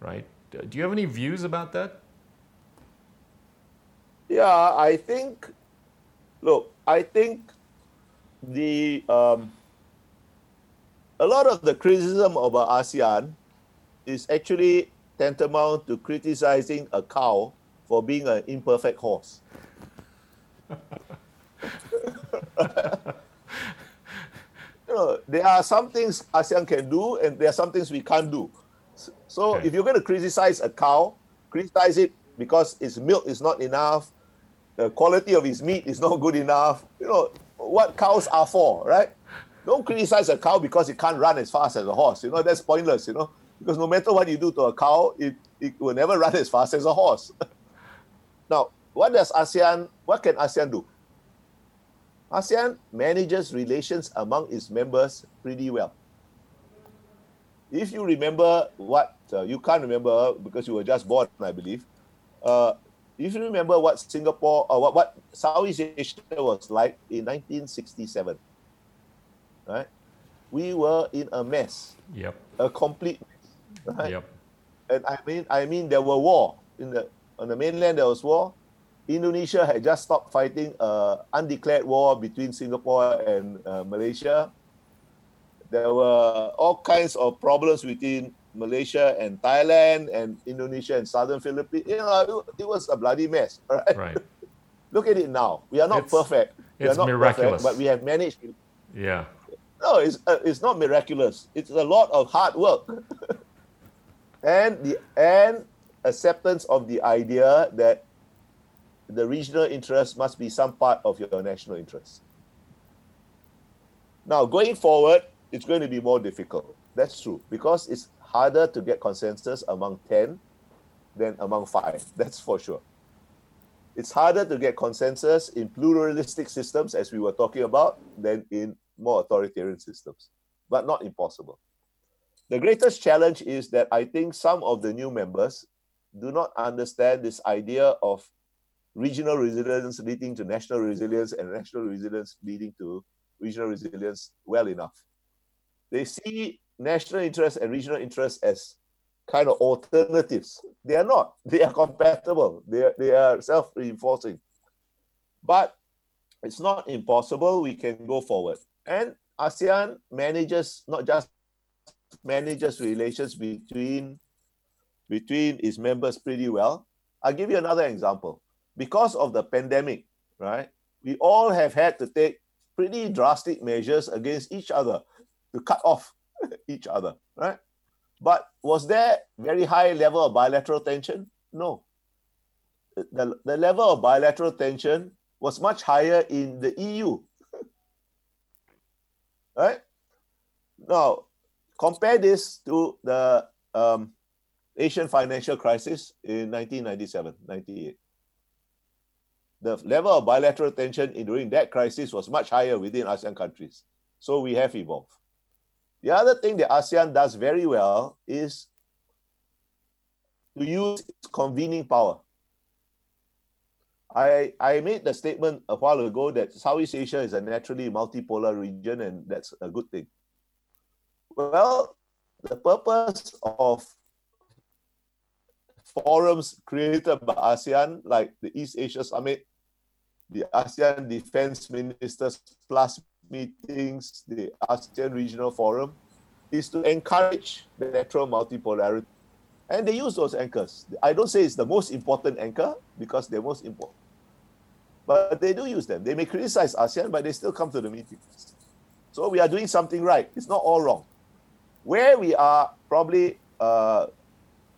right? Do you have any views about that? Yeah, I think, look, I think the, um, a lot of the criticism about ASEAN is actually tantamount to criticizing a cow for being an imperfect horse. you know, there are some things ASEAN can do, and there are some things we can't do. So okay. if you're going to criticize a cow, criticize it because its milk is not enough, the quality of its meat is not good enough. You know what cows are for, right? Don't criticize a cow because it can't run as fast as a horse. You know that's pointless. You know because no matter what you do to a cow, it, it will never run as fast as a horse. now, what does ASEAN? What can ASEAN do? ASEAN manages relations among its members pretty well. If you remember what, uh, you can't remember because you were just born, I believe. Uh, if you remember what Singapore or what, what Southeast Asia was like in 1967, right? We were in a mess. Yep. A complete mess. Right? Yep. And I mean, I mean, there were war in the on the mainland. There was war. Indonesia had just stopped fighting an undeclared war between Singapore and uh, Malaysia. There were all kinds of problems between Malaysia and Thailand and Indonesia and Southern Philippines. You know, it, was a bloody mess. Right. right. Look at it now. We are not it's, perfect. We it's are not miraculous. perfect, but we have managed. Yeah. No, it's uh, it's not miraculous. It's a lot of hard work, and the and acceptance of the idea that the regional interest must be some part of your national interest. Now, going forward, it's going to be more difficult. That's true because it's harder to get consensus among 10 than among five. That's for sure. It's harder to get consensus in pluralistic systems, as we were talking about, than in more authoritarian systems, but not impossible. The greatest challenge is that I think some of the new members do not understand this idea of regional resilience leading to national resilience and national resilience leading to regional resilience well enough. They see national interest and regional interest as kind of alternatives. They are not. They are compatible. They are, they are self-reinforcing. But it's not impossible. We can go forward. And ASEAN manages not just manages relations between between its members pretty well. I'll give you another example. Because of the pandemic, right? We all have had to take pretty drastic measures against each other to cut off each other, right? But was there very high level of bilateral tension? No. The, the level of bilateral tension was much higher in the EU. right? Now, compare this to the um, Asian financial crisis in 1997, 98. The level of bilateral tension in, during that crisis was much higher within ASEAN countries. So we have evolved. The other thing that ASEAN does very well is to use its convening power. I, I made the statement a while ago that Southeast Asia is a naturally multipolar region, and that's a good thing. Well, the purpose of forums created by ASEAN, like the East Asia Summit, the ASEAN Defense Ministers Plus meetings, the ASEAN Regional Forum, is to encourage the natural multipolarity. And they use those anchors. I don't say it's the most important anchor because they're most important. But they do use them. They may criticize ASEAN, but they still come to the meetings. So we are doing something right. It's not all wrong. Where we are probably uh,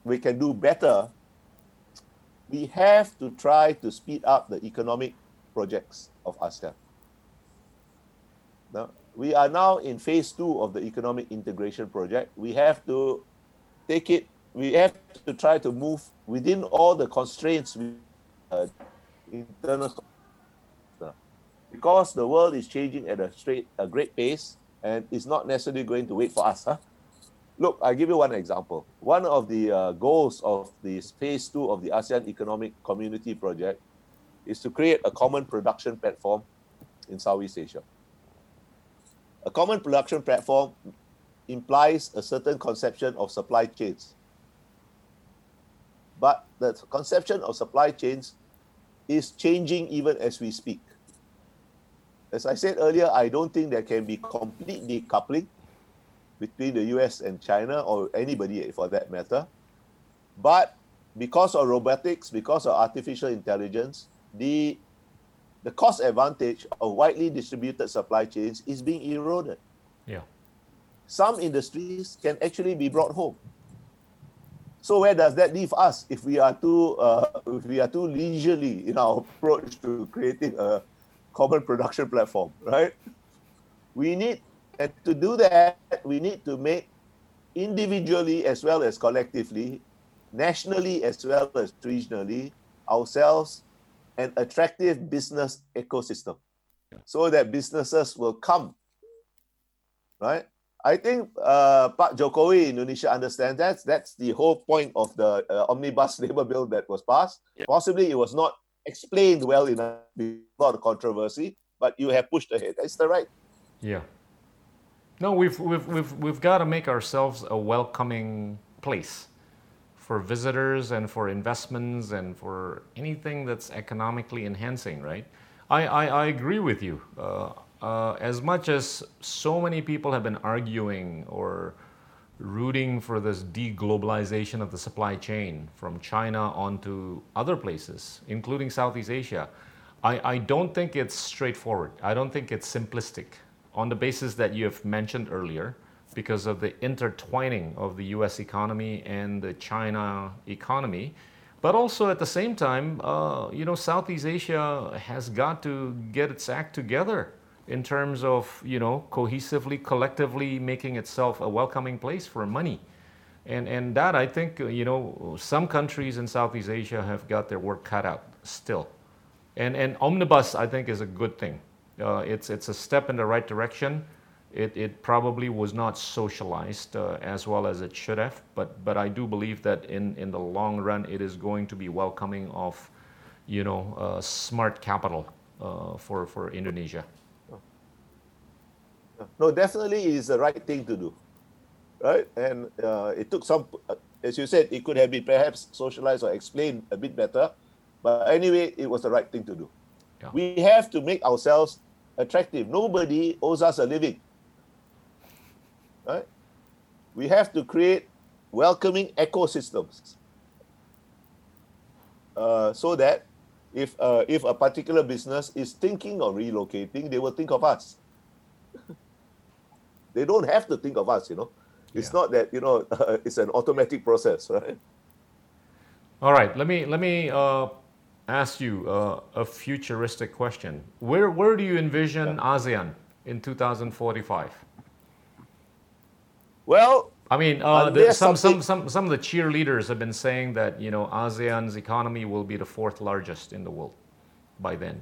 we can do better, we have to try to speed up the economic projects of ASEAN. We are now in phase two of the economic integration project. We have to take it, we have to try to move within all the constraints uh, internal because the world is changing at a straight a great pace and it's not necessarily going to wait for us huh? look I'll give you one example one of the uh, goals of the phase two of the asean economic community project is to create a common production platform in southeast asia a common production platform implies a certain conception of supply chains. But the conception of supply chains is changing even as we speak. As I said earlier, I don't think there can be complete decoupling between the US and China or anybody for that matter. But because of robotics, because of artificial intelligence, the the cost advantage of widely distributed supply chains is being eroded. Yeah. Some industries can actually be brought home. So where does that leave us if we are too uh, if we are too leisurely in our approach to creating a common production platform, right? We need and to do that we need to make individually as well as collectively, nationally as well as regionally, ourselves an attractive business ecosystem so that businesses will come. Right? I think uh, Pak Jokowi Indonesia understands that. That's the whole point of the uh, omnibus labor bill that was passed. Yeah. Possibly it was not explained well enough, a lot of controversy, but you have pushed ahead. That's the right. Yeah. No, we've we've we've we've got to make ourselves a welcoming place for visitors and for investments and for anything that's economically enhancing, right? I, I, I agree with you. Uh, uh, as much as so many people have been arguing or rooting for this deglobalization of the supply chain from China onto other places, including Southeast Asia, I, I don't think it's straightforward. I don't think it's simplistic on the basis that you have mentioned earlier because of the intertwining of the US economy and the China economy. But also at the same time, uh, you know, Southeast Asia has got to get its act together in terms of, you know, cohesively, collectively making itself a welcoming place for money. And, and that, I think, you know, some countries in Southeast Asia have got their work cut out still. And, and omnibus, I think, is a good thing. Uh, it's, it's a step in the right direction. It, it probably was not socialized uh, as well as it should have, but, but I do believe that in, in the long run, it is going to be welcoming of, you know, uh, smart capital uh, for, for Indonesia. No, definitely is the right thing to do, right? And uh, it took some, uh, as you said, it could have been perhaps socialized or explained a bit better, but anyway, it was the right thing to do. Yeah. We have to make ourselves attractive. Nobody owes us a living, right? We have to create welcoming ecosystems uh, so that if uh, if a particular business is thinking of relocating, they will think of us. They don't have to think of us, you know. It's yeah. not that you know uh, it's an automatic process, right? All right. Let me let me uh, ask you uh, a futuristic question. Where where do you envision yeah. ASEAN in 2045? Well, I mean, uh, the, some, some, some, some of the cheerleaders have been saying that, you know, ASEAN's economy will be the fourth largest in the world by then.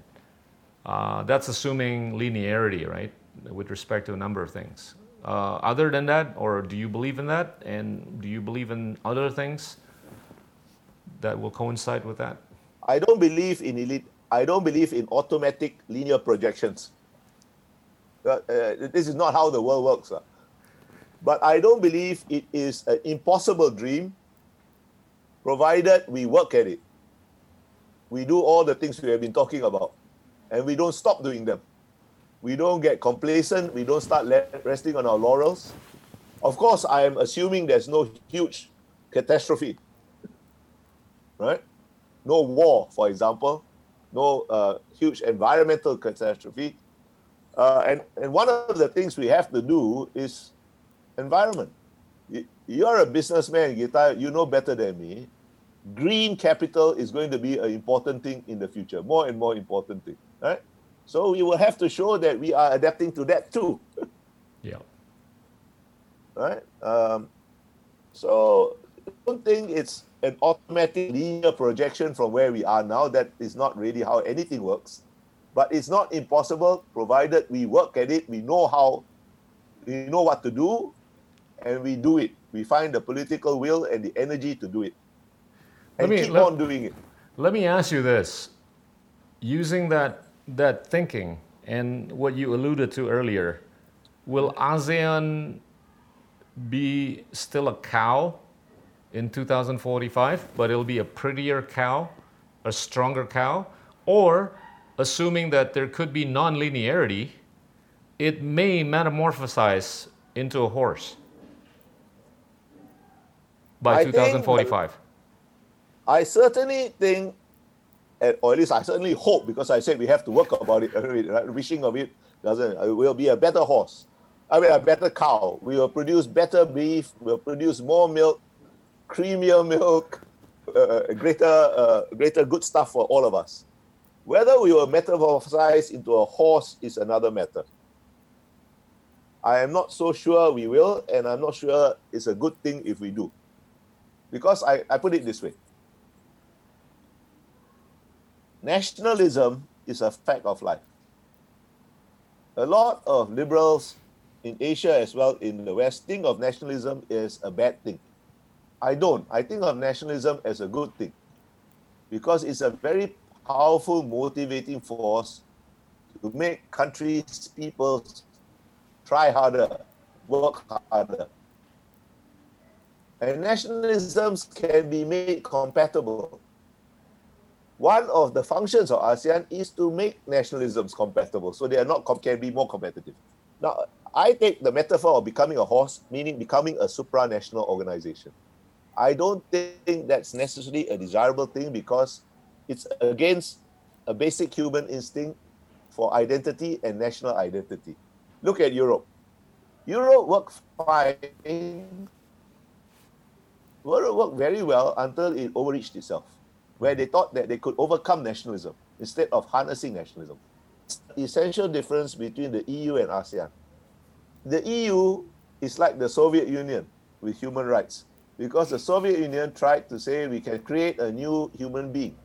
Uh, that's assuming linearity, right, with respect to a number of things. Uh, other than that, or do you believe in that? And do you believe in other things that will coincide with that? I don't believe in elite. I don't believe in automatic linear projections. Uh, uh, this is not how the world works. But I don't believe it is an impossible dream, provided we work at it. We do all the things we have been talking about, and we don't stop doing them we don't get complacent, we don't start resting on our laurels. Of course, I am assuming there's no huge catastrophe, right? No war, for example, no uh, huge environmental catastrophe. Uh, and, and one of the things we have to do is environment. You, are a businessman, Gita, you know better than me. Green capital is going to be an important thing in the future, more and more important thing, right? So we will have to show that we are adapting to that too. yeah. Right? Um, so I don't think it's an automatic linear projection from where we are now. That is not really how anything works. But it's not impossible provided we work at it, we know how, we know what to do, and we do it. We find the political will and the energy to do it. And me, keep let, on doing it. Let me ask you this. Using that that thinking and what you alluded to earlier, will ASEAN be still a cow in 2045, but it'll be a prettier cow, a stronger cow? Or, assuming that there could be non-linearity, it may metamorphosize into a horse by I 2045? I certainly think or at least I certainly hope, because I said we have to work about it, right? wishing of it doesn't, it will be a better horse. I mean, a better cow. We will produce better beef, we'll produce more milk, creamier milk, uh, greater, uh, greater good stuff for all of us. Whether we will metamorphosize into a horse is another matter. I am not so sure we will, and I'm not sure it's a good thing if we do. Because I, I put it this way nationalism is a fact of life. A lot of liberals in Asia as well in the West think of nationalism as a bad thing. I don't. I think of nationalism as a good thing because it's a very powerful motivating force to make countries, people try harder, work harder. And nationalisms can be made compatible one of the functions of ASEAN is to make nationalisms compatible so they are not can be more competitive. Now, I take the metaphor of becoming a horse, meaning becoming a supranational organization. I don't think that's necessarily a desirable thing because it's against a basic human instinct for identity and national identity. Look at Europe. Europe worked fine, Europe worked very well until it overreached itself where they thought that they could overcome nationalism instead of harnessing nationalism. Essential difference between the EU and ASEAN. The EU is like the Soviet Union with human rights because the Soviet Union tried to say we can create a new human being.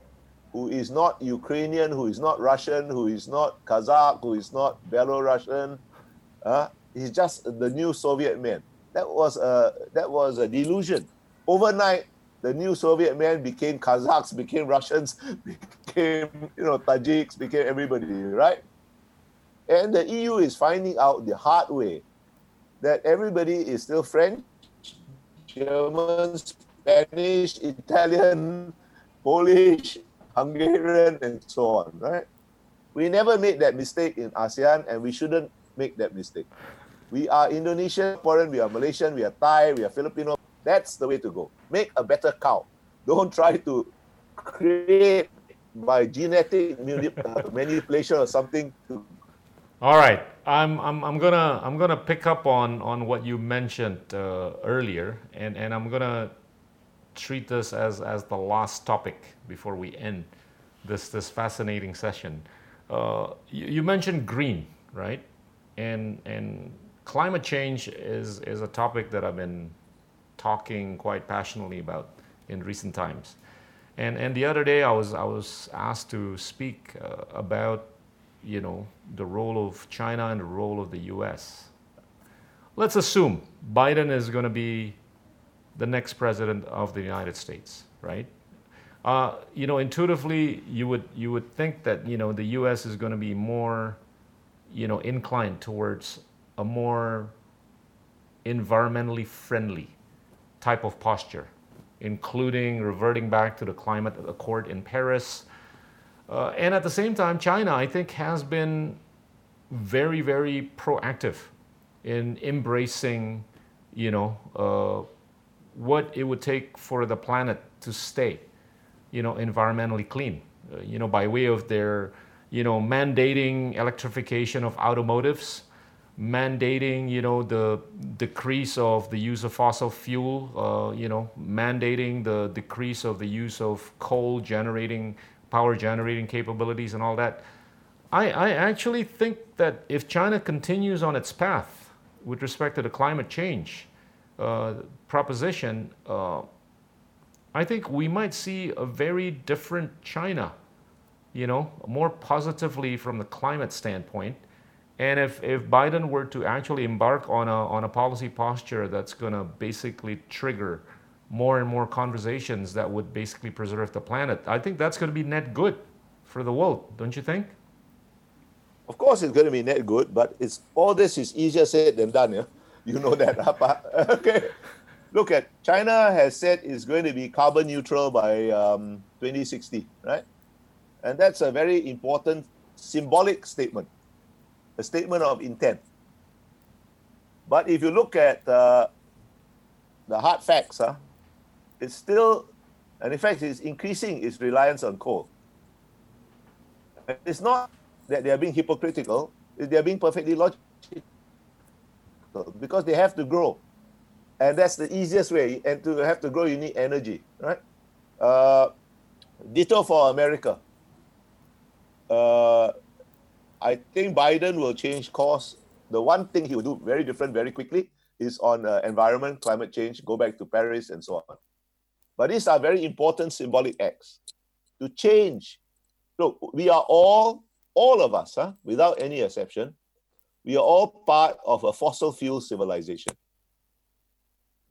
who is not Ukrainian, who is not Russian, who is not Kazakh, who is not Belarusian. Uh, he's just the new Soviet man. That was a that was a delusion. Overnight, the new Soviet man became Kazakhs, became Russians, became you know Tajiks, became everybody, right? And the EU is finding out the hard way that everybody is still French, German, Spanish, Italian, Polish, Hungarian, and so on, right? We never made that mistake in ASEAN, and we shouldn't make that mistake. We are Indonesian, foreign, we are Malaysian, we are Thai, we are Filipino. That's the way to go. Make a better cow. Don't try to create by genetic uh, manipulation or something all right, I'm, I'm, I'm gonna I'm gonna pick up on on what you mentioned uh, earlier, and, and I'm gonna treat this as as the last topic before we end this this fascinating session. Uh, you, you, mentioned green, right? And and climate change is is a topic that I've been talking quite passionately about in recent times. And and the other day I was I was asked to speak uh, about you know, the role of China and the role of the US. Let's assume Biden is going to be the next president of the United States, right? Uh, you know, intuitively, you would you would think that you know the U.S. is going to be more, you know, inclined towards a more environmentally friendly type of posture, including reverting back to the climate accord in Paris, uh, and at the same time, China, I think, has been very, very proactive in embracing, you know, uh, what it would take for the planet to stay, you know, environmentally clean. Uh, you know, by way of their, you know, mandating electrification of automotives, mandating, you know, the decrease of the use of fossil fuel, uh, you know, mandating the decrease of the use of coal generating power generating capabilities and all that. I, I actually think that if China continues on its path with respect to the climate change uh, proposition, uh, I think we might see a very different China, you know, more positively from the climate standpoint. And if, if Biden were to actually embark on a, on a policy posture that's going to basically trigger more and more conversations that would basically preserve the planet. I think that's going to be net good for the world, don't you think? Of course, it's going to be net good, but it's all this is easier said than done. Yeah? You know that, okay. Look at China has said it's going to be carbon neutral by um, 2060, right? And that's a very important symbolic statement, a statement of intent. But if you look at uh, the hard facts, huh, it's still, and in fact, it's increasing its reliance on coal. It's not that they are being hypocritical, they are being perfectly logical because they have to grow. And that's the easiest way. And to have to grow, you need energy, right? Uh, ditto for America. Uh, I think Biden will change course. The one thing he will do very different very quickly is on uh, environment, climate change, go back to Paris and so on. But these are very important symbolic acts to change. Look, we are all, all of us, huh, without any exception, we are all part of a fossil fuel civilization.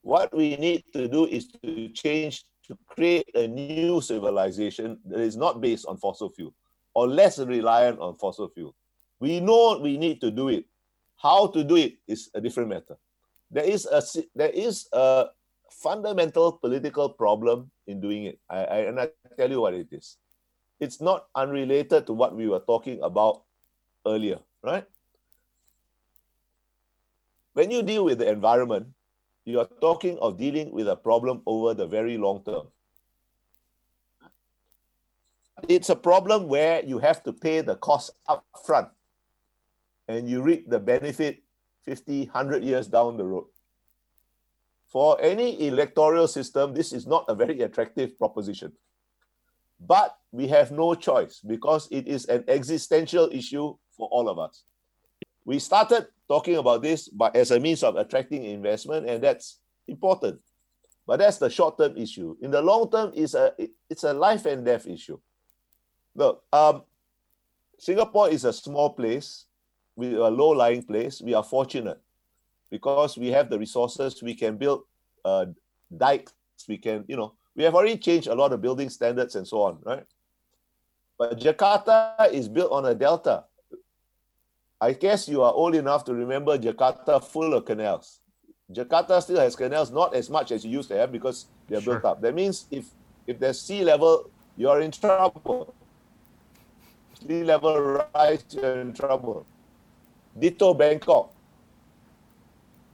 What we need to do is to change to create a new civilization that is not based on fossil fuel or less reliant on fossil fuel. We know we need to do it. How to do it is a different matter. There is a there is a fundamental political problem in doing it. I, I, and I tell you what it is. It's not unrelated to what we were talking about earlier, right? When you deal with the environment, you are talking of dealing with a problem over the very long term. It's a problem where you have to pay the cost up front and you reap the benefit 50, 100 years down the road for any electoral system, this is not a very attractive proposition. But we have no choice because it is an existential issue for all of us. We started talking about this but as a means of attracting investment, and that's important. But that's the short-term issue. In the long term, it's a it's a life and death issue. Look, um, Singapore is a small place, with a low-lying place. We are fortunate because we have the resources. We can build uh, dikes. We can, you know, we have already changed a lot of building standards and so on, right? But Jakarta is built on a delta. I guess you are old enough to remember Jakarta full of canals. Jakarta still has canals, not as much as you used to have because they're sure. built up. That means if if there's sea level, you're in trouble. Sea level rise, you're in trouble. Ditto Bangkok.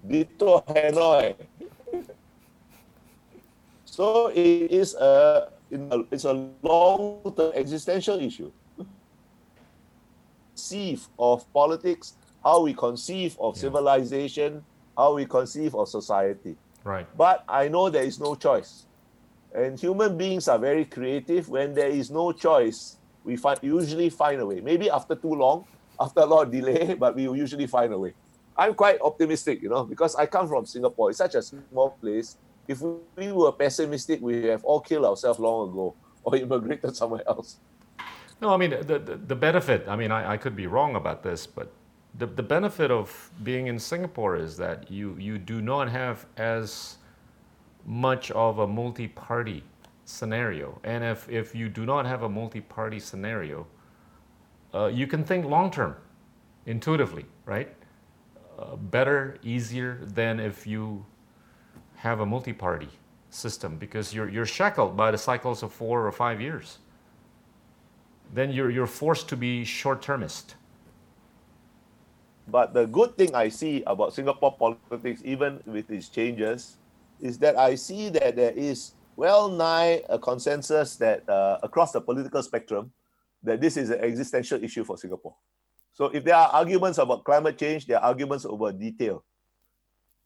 Ditto Hanoi. so it is a, it's a long-term existential issue. Conceive of politics, how we conceive of yeah. civilization, how we conceive of society. Right. But I know there is no choice. And human beings are very creative. When there is no choice, we find, usually find a way. Maybe after too long, after a lot of delay, but we usually find a way. I'm quite optimistic, you know, because I come from Singapore. It's such a small place. If we were pessimistic, we have all killed ourselves long ago or immigrated somewhere else. No, I mean, the, the, the benefit, I mean, I, I could be wrong about this, but the, the benefit of being in Singapore is that you, you do not have as much of a multi party scenario. And if, if you do not have a multi party scenario, uh, you can think long term, intuitively, right? Uh, better, easier than if you have a multi party system because you're, you're shackled by the cycles of four or five years. Then you're, you're forced to be short termist. But the good thing I see about Singapore politics, even with these changes, is that I see that there is well nigh a consensus that uh, across the political spectrum that this is an existential issue for Singapore. So if there are arguments about climate change, there are arguments over detail.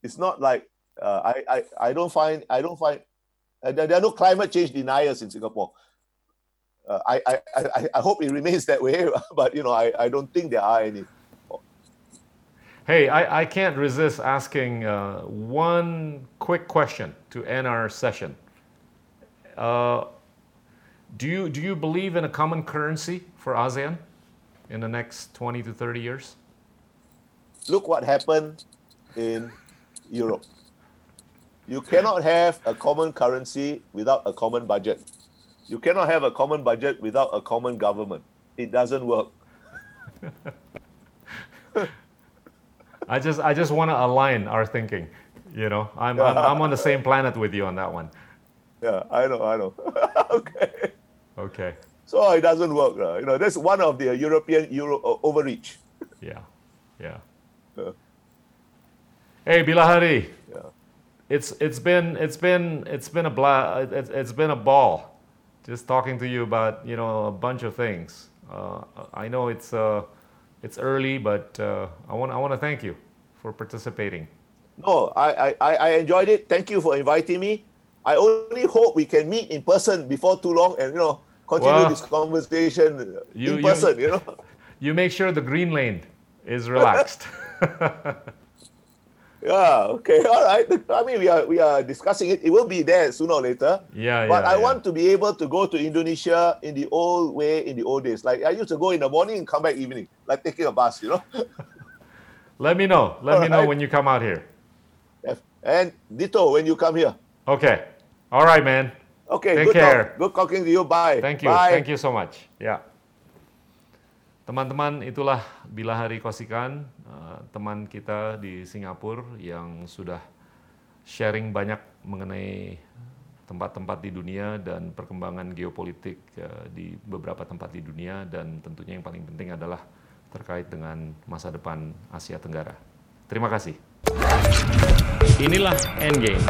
It's not like uh, I, I I don't find I don't find uh, there, there, are no climate change deniers in Singapore. Uh, I, I, I I hope it remains that way, but you know I, I don't think there are any. Hey, I, I can't resist asking uh, one quick question to end our session. Uh, do you do you believe in a common currency for ASEAN in the next 20 to 30 years? Look what happened in Europe. You cannot have a common currency without a common budget. You cannot have a common budget without a common government. It doesn't work. I just I just want to align our thinking. You know, I'm, I'm I'm on the same planet with you on that one. Yeah, I know, I know. okay. Okay. So it doesn't work. Uh, you know, that's one of the European Euro uh, overreach. Yeah, yeah. Uh, hey, Bilahari. Yeah. It's it's been it's been it's been a bla it's, it's been a ball, just talking to you about you know a bunch of things. Uh, I know it's uh, it's early, but uh, I want I want to thank you for participating. No, I, I, I enjoyed it. Thank you for inviting me. I only hope we can meet in person before too long and you know continue well, this conversation you, in person. You, you know. You make sure the green lane is relaxed. yeah. Okay. All right. I mean, we are we are discussing it. It will be there sooner or later. Yeah. But yeah, I yeah. want to be able to go to Indonesia in the old way, in the old days. Like I used to go in the morning and come back evening, like taking a bus. You know. Let me know. Let All me know when you come out here. And Dito, when you come here. Okay. All right, man. Okay. Take good care. Talk. Good talking to you. Bye. Thank you. Bye. Thank you so much. Ya. Teman-teman, itulah Bilahari Kosikan, uh, teman kita di Singapura yang sudah sharing banyak mengenai tempat-tempat di dunia dan perkembangan geopolitik uh, di beberapa tempat di dunia dan tentunya yang paling penting adalah terkait dengan masa depan Asia Tenggara. Terima kasih. Inilah Endgame.